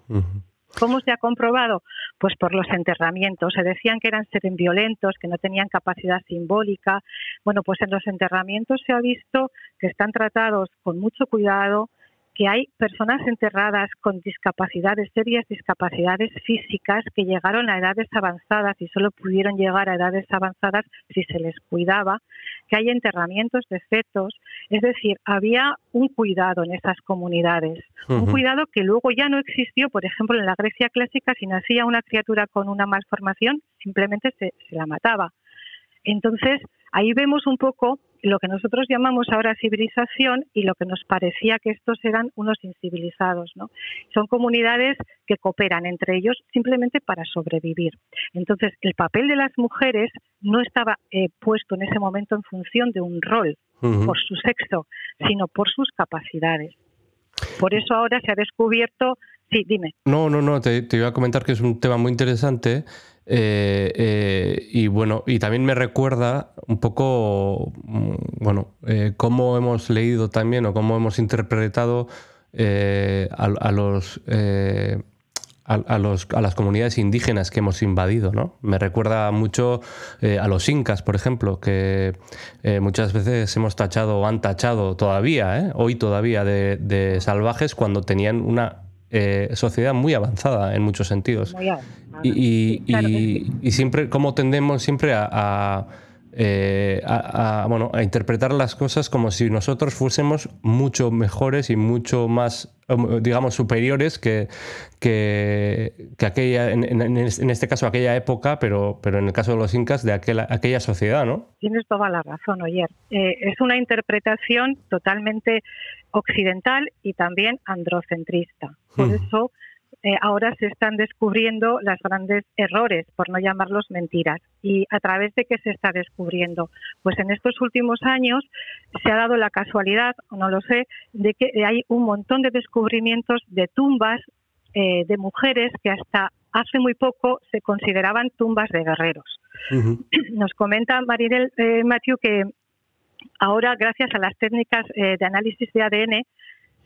¿Cómo se ha comprobado? Pues por los enterramientos. Se decían que eran seres violentos, que no tenían capacidad simbólica. Bueno, pues en los enterramientos se ha visto que están tratados con mucho cuidado, que hay personas enterradas con discapacidades, serias discapacidades físicas que llegaron a edades avanzadas y solo pudieron llegar a edades avanzadas si se les cuidaba, que hay enterramientos de fetos, es decir, había un cuidado en esas comunidades, un cuidado que luego ya no existió, por ejemplo, en la Grecia clásica, si nacía una criatura con una malformación, simplemente se, se la mataba. Entonces, ahí vemos un poco lo que nosotros llamamos ahora civilización y lo que nos parecía que estos eran unos incivilizados. ¿no? Son comunidades que cooperan entre ellos simplemente para sobrevivir. Entonces, el papel de las mujeres no estaba eh, puesto en ese momento en función de un rol por su sexo, sino por sus capacidades. Por eso ahora se ha descubierto, sí, dime. No, no, no, te, iba a comentar que es un tema muy interesante eh, eh, y bueno, y también me recuerda un poco, mm, bueno, eh, cómo hemos leído también o cómo hemos interpretado eh, a los... a, los, a, las comunidades indígenas que hemos invadido. ¿no? Me recuerda mucho eh, a los incas, por ejemplo, que eh, muchas veces hemos tachado o han tachado todavía, ¿eh? hoy todavía, de, de, salvajes cuando tenían una sociedad muy avanzada en muchos sentidos. Y, y, y, y, siempre, como tendemos siempre a, a eh, a, a, bueno, a interpretar las cosas como si nosotros fuésemos mucho mejores y mucho más, digamos, superiores que, que, que aquella, en, en, en, este caso, aquella época, pero, pero en el caso de los incas, de aquella, aquella sociedad, ¿no? Tienes toda la razón, Oyer. Eh, es una interpretación totalmente occidental y también androcentrista. Por hmm. eso eh, ahora se están descubriendo los grandes errores, por no llamarlos mentiras. ¿Y a través de qué se está descubriendo? Pues en estos últimos años se ha dado la casualidad, o no lo sé, de que hay un montón de descubrimientos de tumbas eh, de mujeres que hasta hace muy poco se consideraban tumbas de guerreros. Uh -huh. Nos comenta Marirel eh, Matthew que ahora, gracias a las técnicas eh, de análisis de ADN,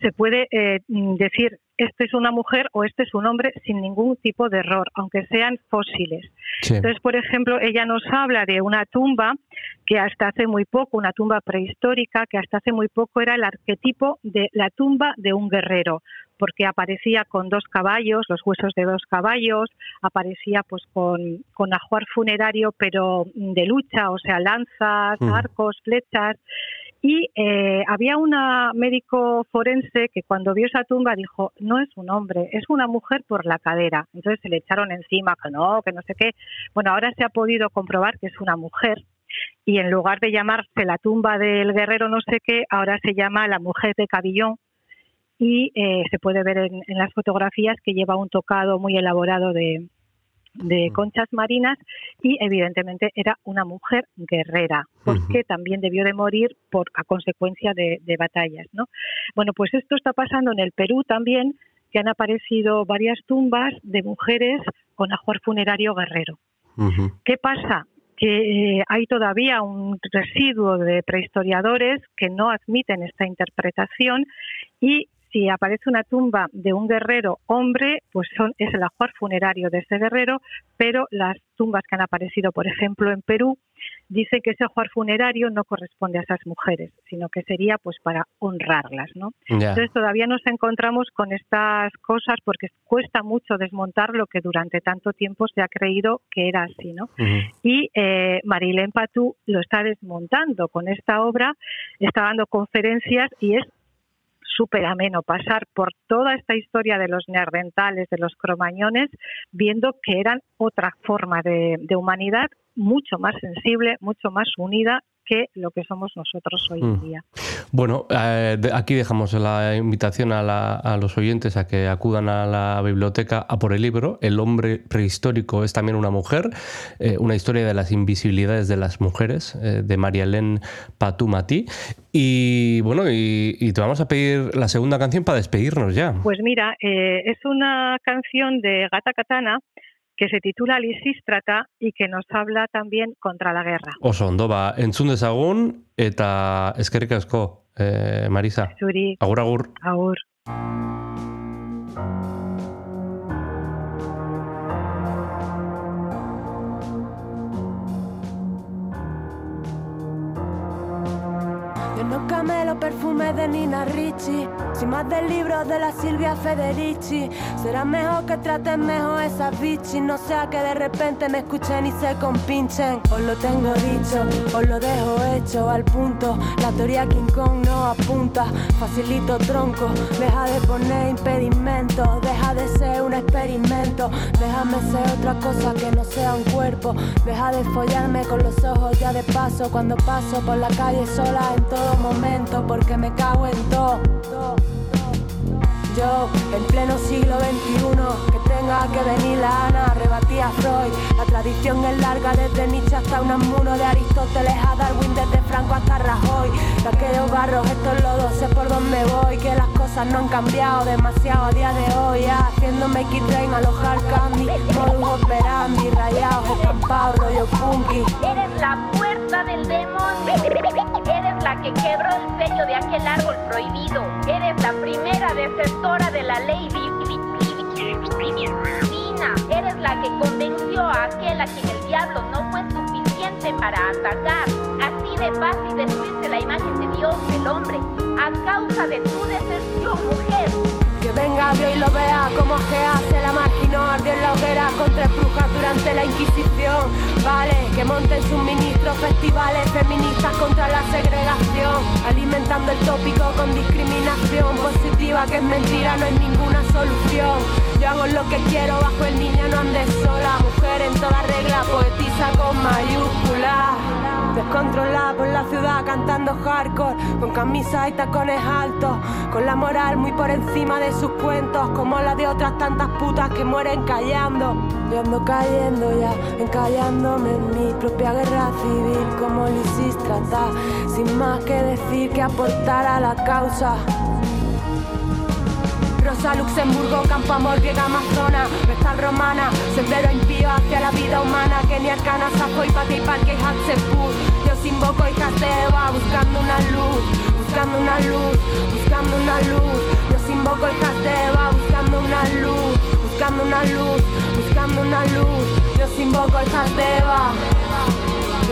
se puede eh, decir este es una mujer o este es un hombre sin ningún tipo de error, aunque sean fósiles. Sí. Entonces, por ejemplo, ella nos habla de una tumba que hasta hace muy poco, una tumba prehistórica, que hasta hace muy poco era el arquetipo de la tumba de un guerrero, porque aparecía con dos caballos, los huesos de dos caballos, aparecía pues con, con ajuar funerario, pero de lucha, o sea, lanzas, mm. arcos, flechas. Y eh, había una médico forense que cuando vio esa tumba dijo, no es un hombre, es una mujer por la cadera. Entonces se le echaron encima, que no, que no sé qué. Bueno, ahora se ha podido comprobar que es una mujer y en lugar de llamarse la tumba del guerrero no sé qué, ahora se llama la mujer de Cabillón y eh, se puede ver en, en las fotografías que lleva un tocado muy elaborado de, de conchas marinas y evidentemente era una mujer guerrera porque uh -huh. también debió de morir por a consecuencia de, de, batallas no bueno pues esto está pasando en el Perú también que han aparecido varias tumbas de mujeres con ajuar funerario guerrero uh -huh. qué pasa que eh, hay todavía un residuo de prehistoriadores que no admiten esta interpretación y si aparece una tumba de un guerrero hombre, pues son, es el ajuar funerario de ese guerrero, pero las tumbas que han aparecido, por ejemplo, en Perú, dicen que ese ajuar funerario no corresponde a esas mujeres, sino que sería pues para honrarlas, ¿no? Yeah. Entonces todavía nos encontramos con estas cosas porque cuesta mucho desmontar lo que durante tanto tiempo se ha creído que era así, ¿no? Uh -huh. Y eh, Marilén Patú lo está desmontando con esta obra, está dando conferencias y es súper ameno pasar por toda esta historia de los neandertales, de los cromañones, viendo que eran otra forma de, de humanidad mucho más sensible, mucho más unida que lo que somos nosotros hoy en día. Bueno, eh, aquí dejamos la invitación a, la, a, los oyentes a que acudan a la biblioteca a por el libro. El hombre prehistórico es también una mujer, eh, una historia de las invisibilidades de las mujeres, eh, de María Elén Patumati. Y bueno, y, y, te vamos a pedir la segunda canción para despedirnos ya. Pues mira, eh, es una canción de Gata Katana que se titula Lisístrata y que nos habla también contra la guerra. Oso, ondo, ba, entzun dezagun eta eskerrik asko, eh, Marisa. Zuri. Agur, agur. Agur. No camelo perfume de Nina Ricci. Sin más del libro de la Silvia Federici. Será mejor que traten mejor esas bichis No sea que de repente me escuchen y se compinchen. Os lo tengo dicho, os lo dejo hecho. Al punto La teoría King Kong no apunta. Facilito tronco, deja de poner impedimentos Deja de ser un experimento. Déjame ser otra cosa que no sea un cuerpo. Deja de follarme con los ojos ya de paso. Cuando paso por la calle sola en todo momento porque me cago en todo. Yo, en pleno siglo XXI, que tenga que venir la Ana, rebatía Freud. La tradición es larga desde Nietzsche hasta un amuno de Aristóteles a Darwin, desde Franco hasta Rajoy. De aquellos barros, estos lodos, sé por dónde voy, que las cosas no han cambiado demasiado a día de hoy. Ya, haciéndome X-Train, alojar candy, modus operandi, rayados, estampados, rollo funky. Eres la puerta del demonio. Eres la que quebró el sello de aquel árbol prohibido. Eres la primera defensora de la ley divina. Eres la que convenció a aquel a quien el diablo no fue suficiente para atacar. Así de fácil destruiste la imagen de Dios, del hombre, a causa de tu decepción, mujer. Que venga Dios y lo vea como que hace la máquina ardió en la hoguera contra brujas durante la Inquisición. Vale, que monten suministros, festivales feministas contra la segregación, alimentando el tópico con discriminación positiva que es mentira, no hay ninguna solución. Yo hago lo que quiero bajo el niño, no andes sola, mujer en toda regla, poetiza con mayúsculas. Descontrolada por la ciudad cantando hardcore, con camisas y tacones altos, con la moral muy por encima de sus cuentos, como la de otras tantas putas que mueren callando. Yo ando cayendo ya, encallándome en mi propia guerra civil, como Lysistrata, sin más que decir que aportar a la causa. Rosa Luxemburgo, Campo Amor, Griega Amazona, Vestal Romana, Sendero impío hacia la vida humana, Kenia, Cana, Sajo y Pati, Parque, Hatzeput. Yo os invoco hijas de Eva, buscando una luz, buscando una luz, buscando una luz. Invoco hijas de Eva, buscando una luz, buscando una luz, buscando una luz. Yo invoco de Eva.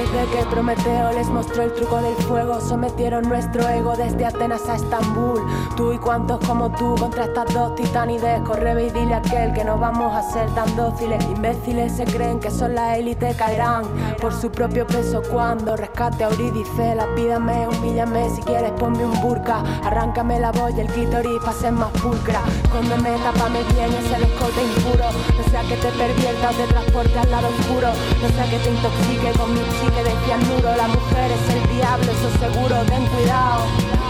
Desde que Prometeo les mostró el truco del fuego, sometieron nuestro ego desde Atenas a Estambul. Tú y cuantos como tú contra estas dos titanides, corre y dile a aquel que no vamos a ser tan dóciles. Imbéciles se creen que son la élite, caerán por su propio peso cuando rescate a Eurídice. La pídame, humíllame, si quieres ponme un burka, arráncame la y el clítoris para ser más pulcra. Cóndeme, tápame bien ese escote impuro, no sea que te pervierta o te transporte al lado oscuro, no sea que te intoxique con mi chique de cianuro. La mujer es el diablo, eso seguro, ten cuidado.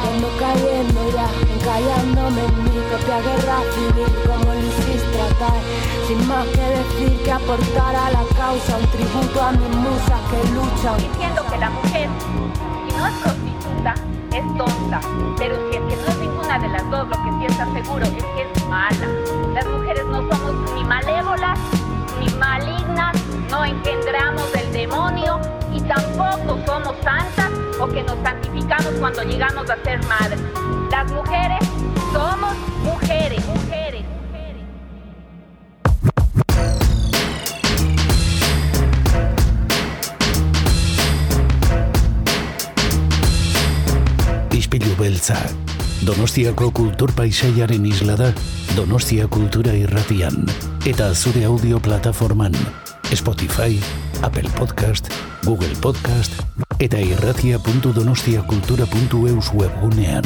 Ando cayendo ya, encallándome en mi propia guerra civil, como Lysistrata, sin más que decir que aportar a la causa un tributo a mis musas que luchan. Diciendo que la mujer, si no es prostituta, es tonta. Pero si es que no es ninguna de las dos, lo que sí está seguro es que es mala. Las mujeres no somos ni malévolas ni malignas, no engendramos y tampoco somos santas o que nos santificamos cuando llegamos a ser madres. Las mujeres somos mujeres, mujeres. Ispilu beltza. Donostiako kultur paisaiaren isla da Donostia Kultura Irratian eta zure audio plataforman Spotify, Apple Podcast, Google Podcast eta irratia.donostiakultura.eus webgunean.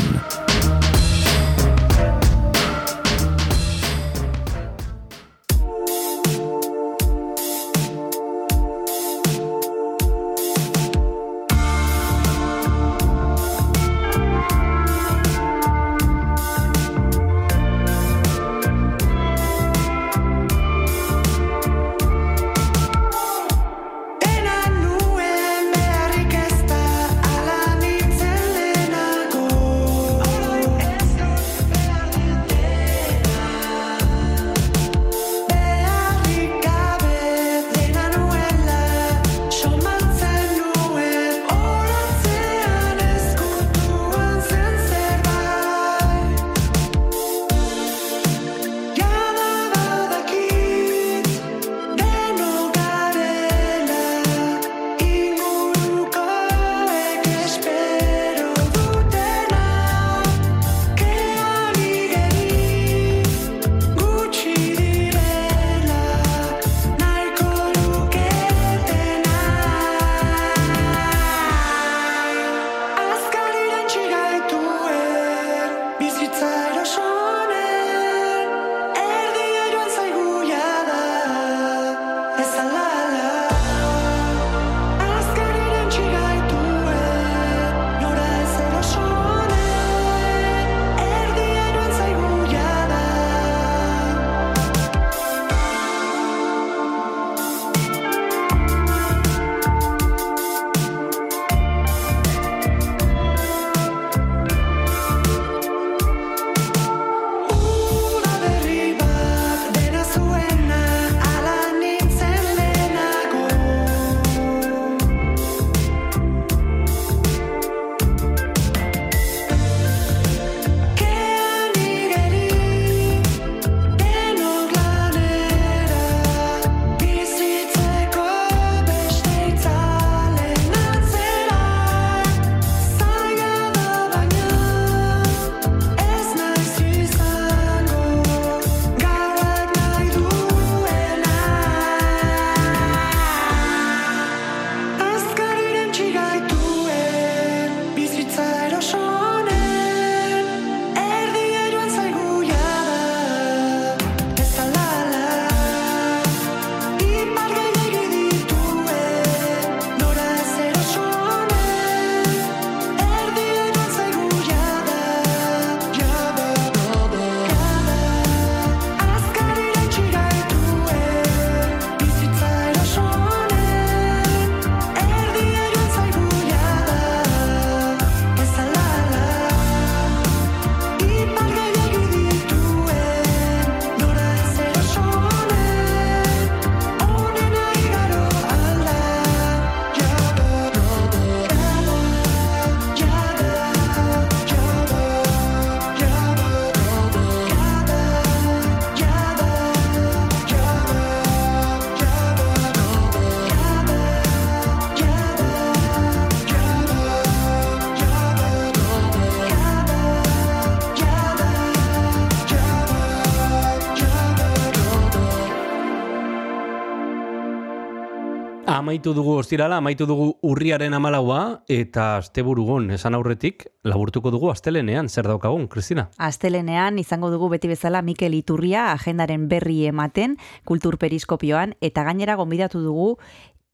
Amaitu dugu ostirala, amaitu dugu urriaren amalaua, eta asteburugon esan aurretik, laburtuko dugu astelenean, zer daukagun, Kristina? Astelenean izango dugu beti bezala Mikel Iturria agendaren berri ematen kulturperiskopioan eta gainera gonbidatu dugu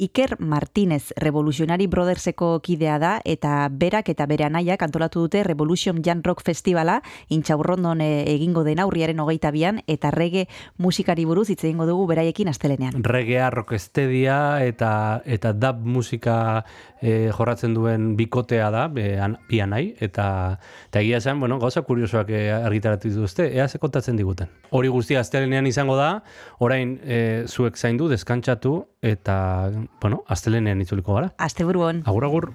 Iker Martínez Revolutionary Brotherseko kidea da eta berak eta bere anaiak antolatu dute Revolution Jan Rock Festivala intxaurrondon eh, egingo den aurriaren hogeita bian eta rege musikari buruz hitz egingo dugu beraiekin astelenean. Regea, rockestedia eta eta dub musika e, jorratzen duen bikotea da, be, an, bi anai, eta, eta egia esan, bueno, gauza kuriosoak e, argitaratu dituzte, ea ze kontatzen diguten. Hori guztia astelenean izango da, orain e, zuek zaindu, deskantsatu, eta, bueno, astelenean itzuliko gara. Asteburuan. Agur, agur.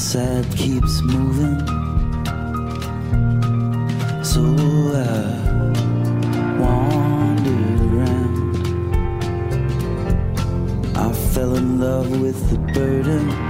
said keeps moving. So I wander around. I fell in love with the burden.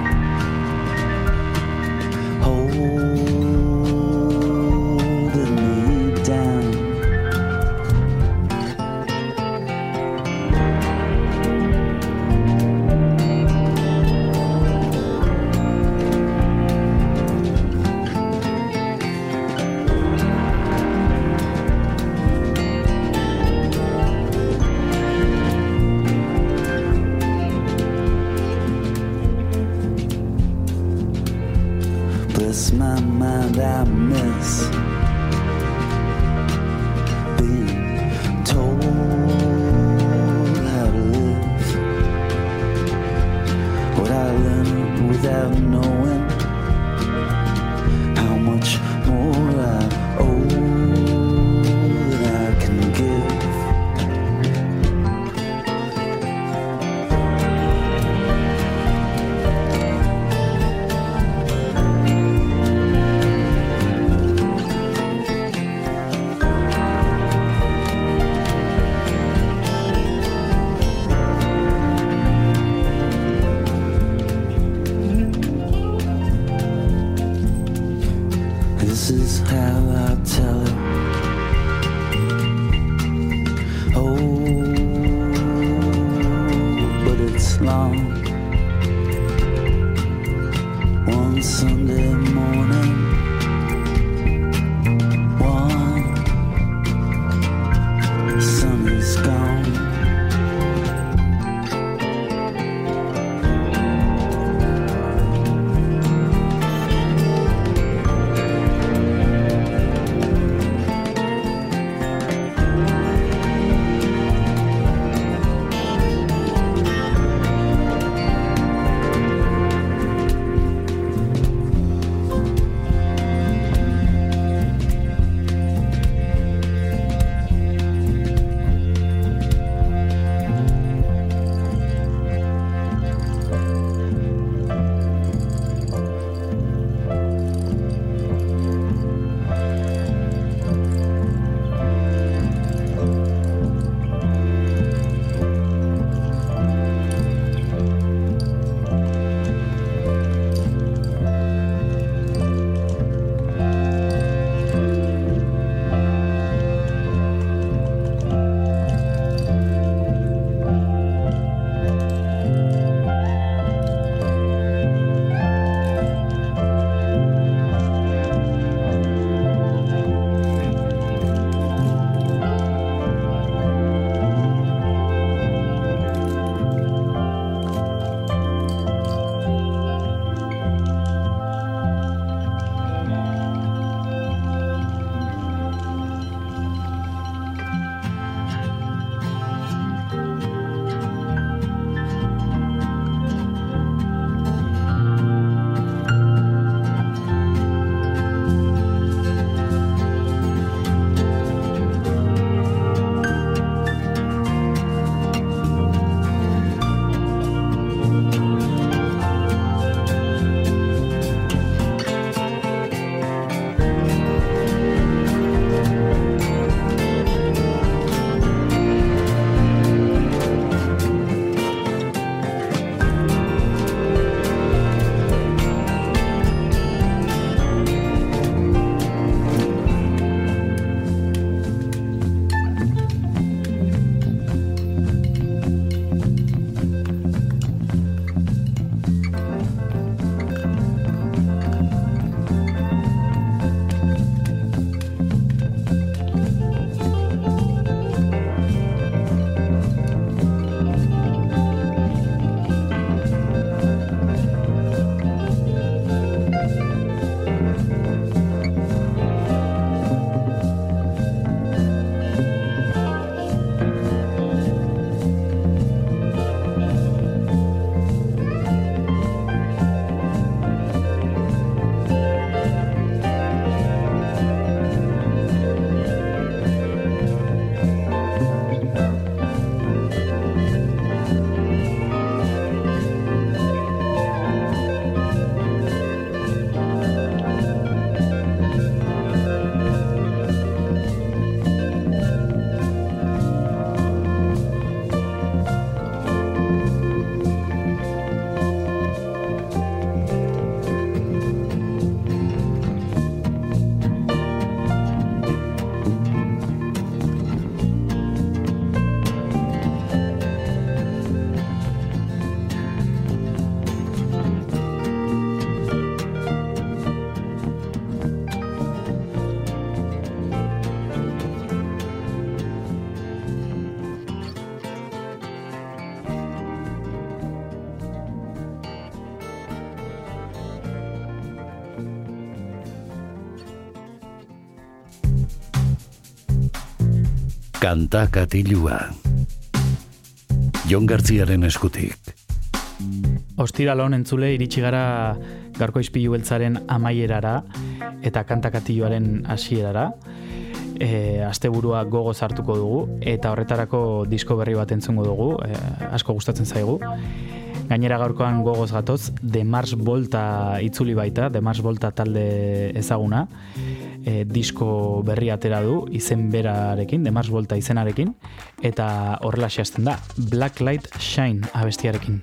Kanta katilua. Jon Gartziaren eskutik. Ostiralon entzule iritsi gara garko izpilu beltzaren amaierara eta kantakatioaren hasierara. E, asteburua gogo hartuko dugu eta horretarako disko berri bat entzungo dugu, e, asko gustatzen zaigu. Gainera gaurkoan gogoz gatoz, The Mars Volta itzuli baita, The Mars Volta talde ezaguna, disko berri atera du, izen berarekin, The Mars Volta izenarekin, eta horrela da, Black Light Shine abestiarekin.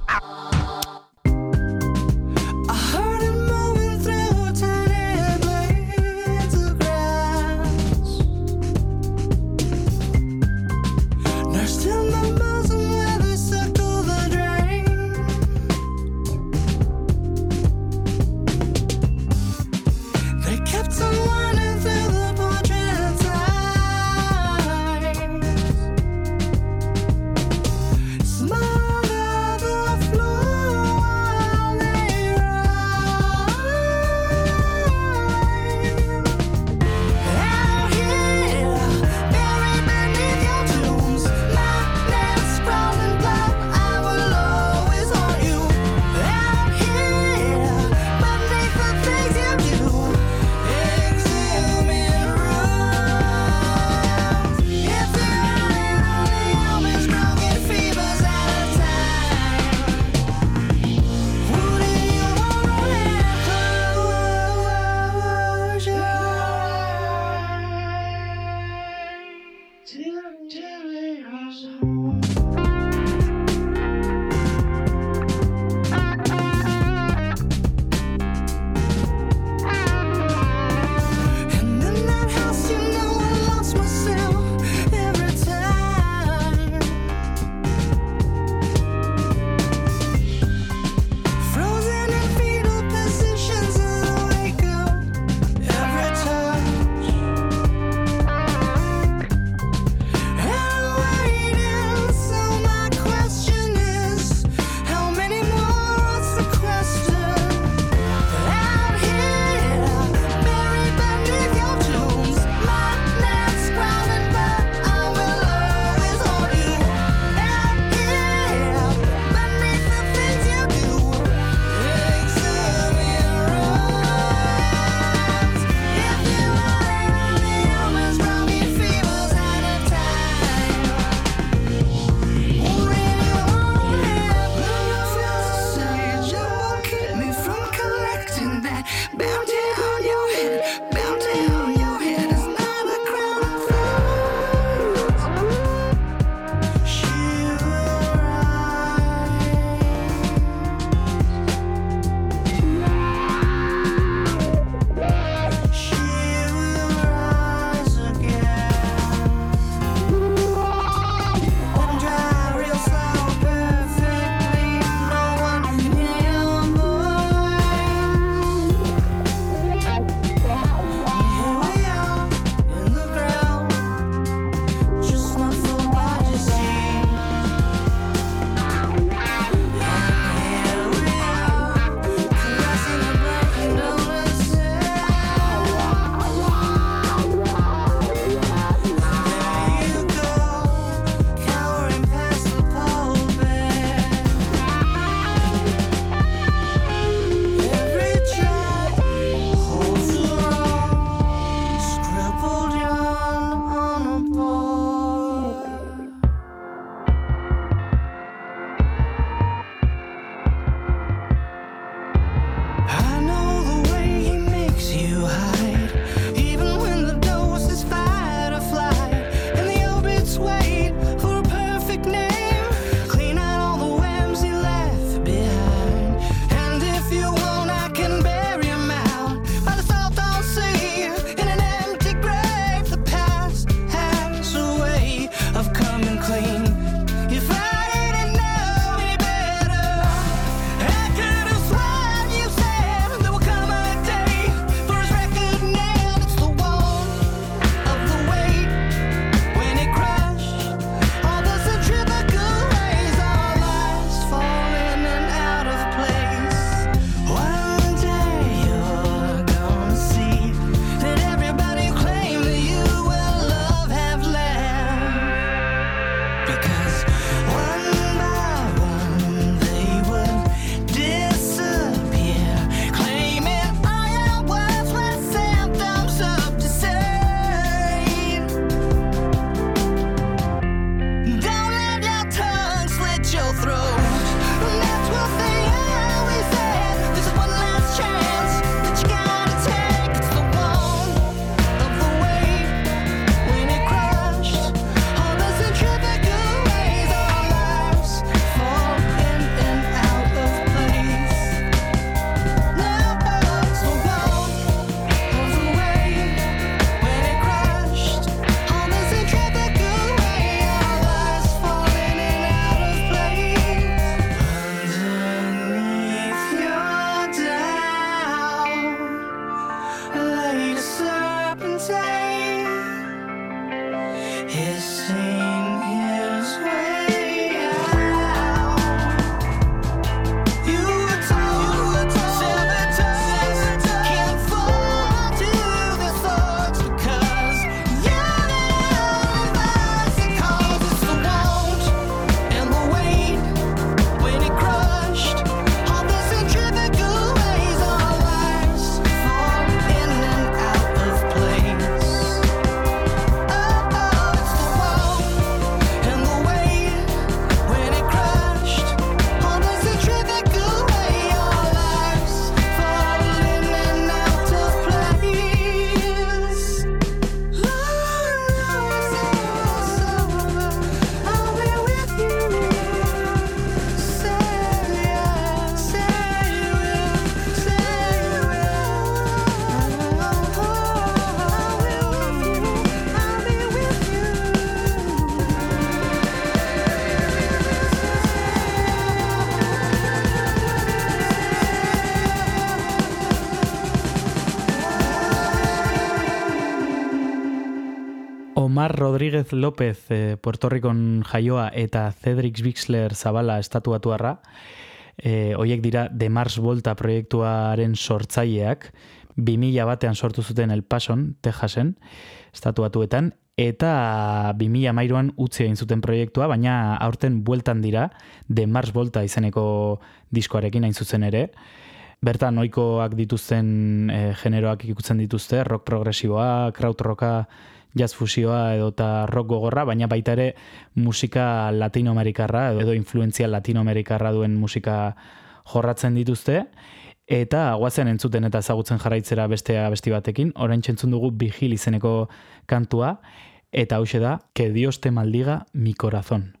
Omar Rodríguez López, e, Puerto Ricon jaioa eta Cedric Bixler Zabala estatuatuarra, e, eh, hoiek dira The Mars Volta proiektuaren sortzaileak, 2000 batean sortu zuten El Pason, Texasen, estatuatuetan, eta 2008an utzi egin zuten proiektua, baina aurten bueltan dira The Mars Volta izeneko diskoarekin hain zuzen ere. Bertan ohikoak dituzten e, generoak ikutzen dituzte, rock progresiboa, krautroka, jazz fusioa edota rock gogorra, baina baita ere musika latinoamerikarra edo, edo influentzia latinoamerikarra duen musika jorratzen dituzte eta guazen entzuten eta ezagutzen jarraitzera bestea besti batekin. Orain txentzun dugu Vigil izeneko kantua eta hauxe da, que Dios te maldiga mi corazón.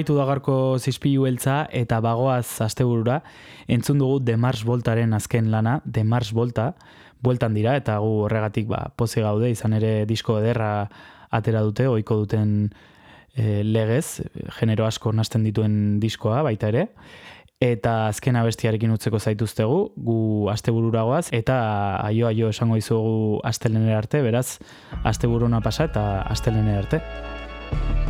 amaitu da garko zizpilu eltza eta bagoaz asteburura entzun dugu The Mars Voltaren azken lana, The Mars Volta, bueltan dira eta gu horregatik ba, pozi gaude izan ere disko ederra atera dute, ohiko duten e, legez, genero asko nazten dituen diskoa baita ere. Eta azken abestiarekin utzeko zaituztegu, gu astebururagoaz eta aio aio esango dizugu astelenera arte, beraz asteburuna pasa eta astelenera arte.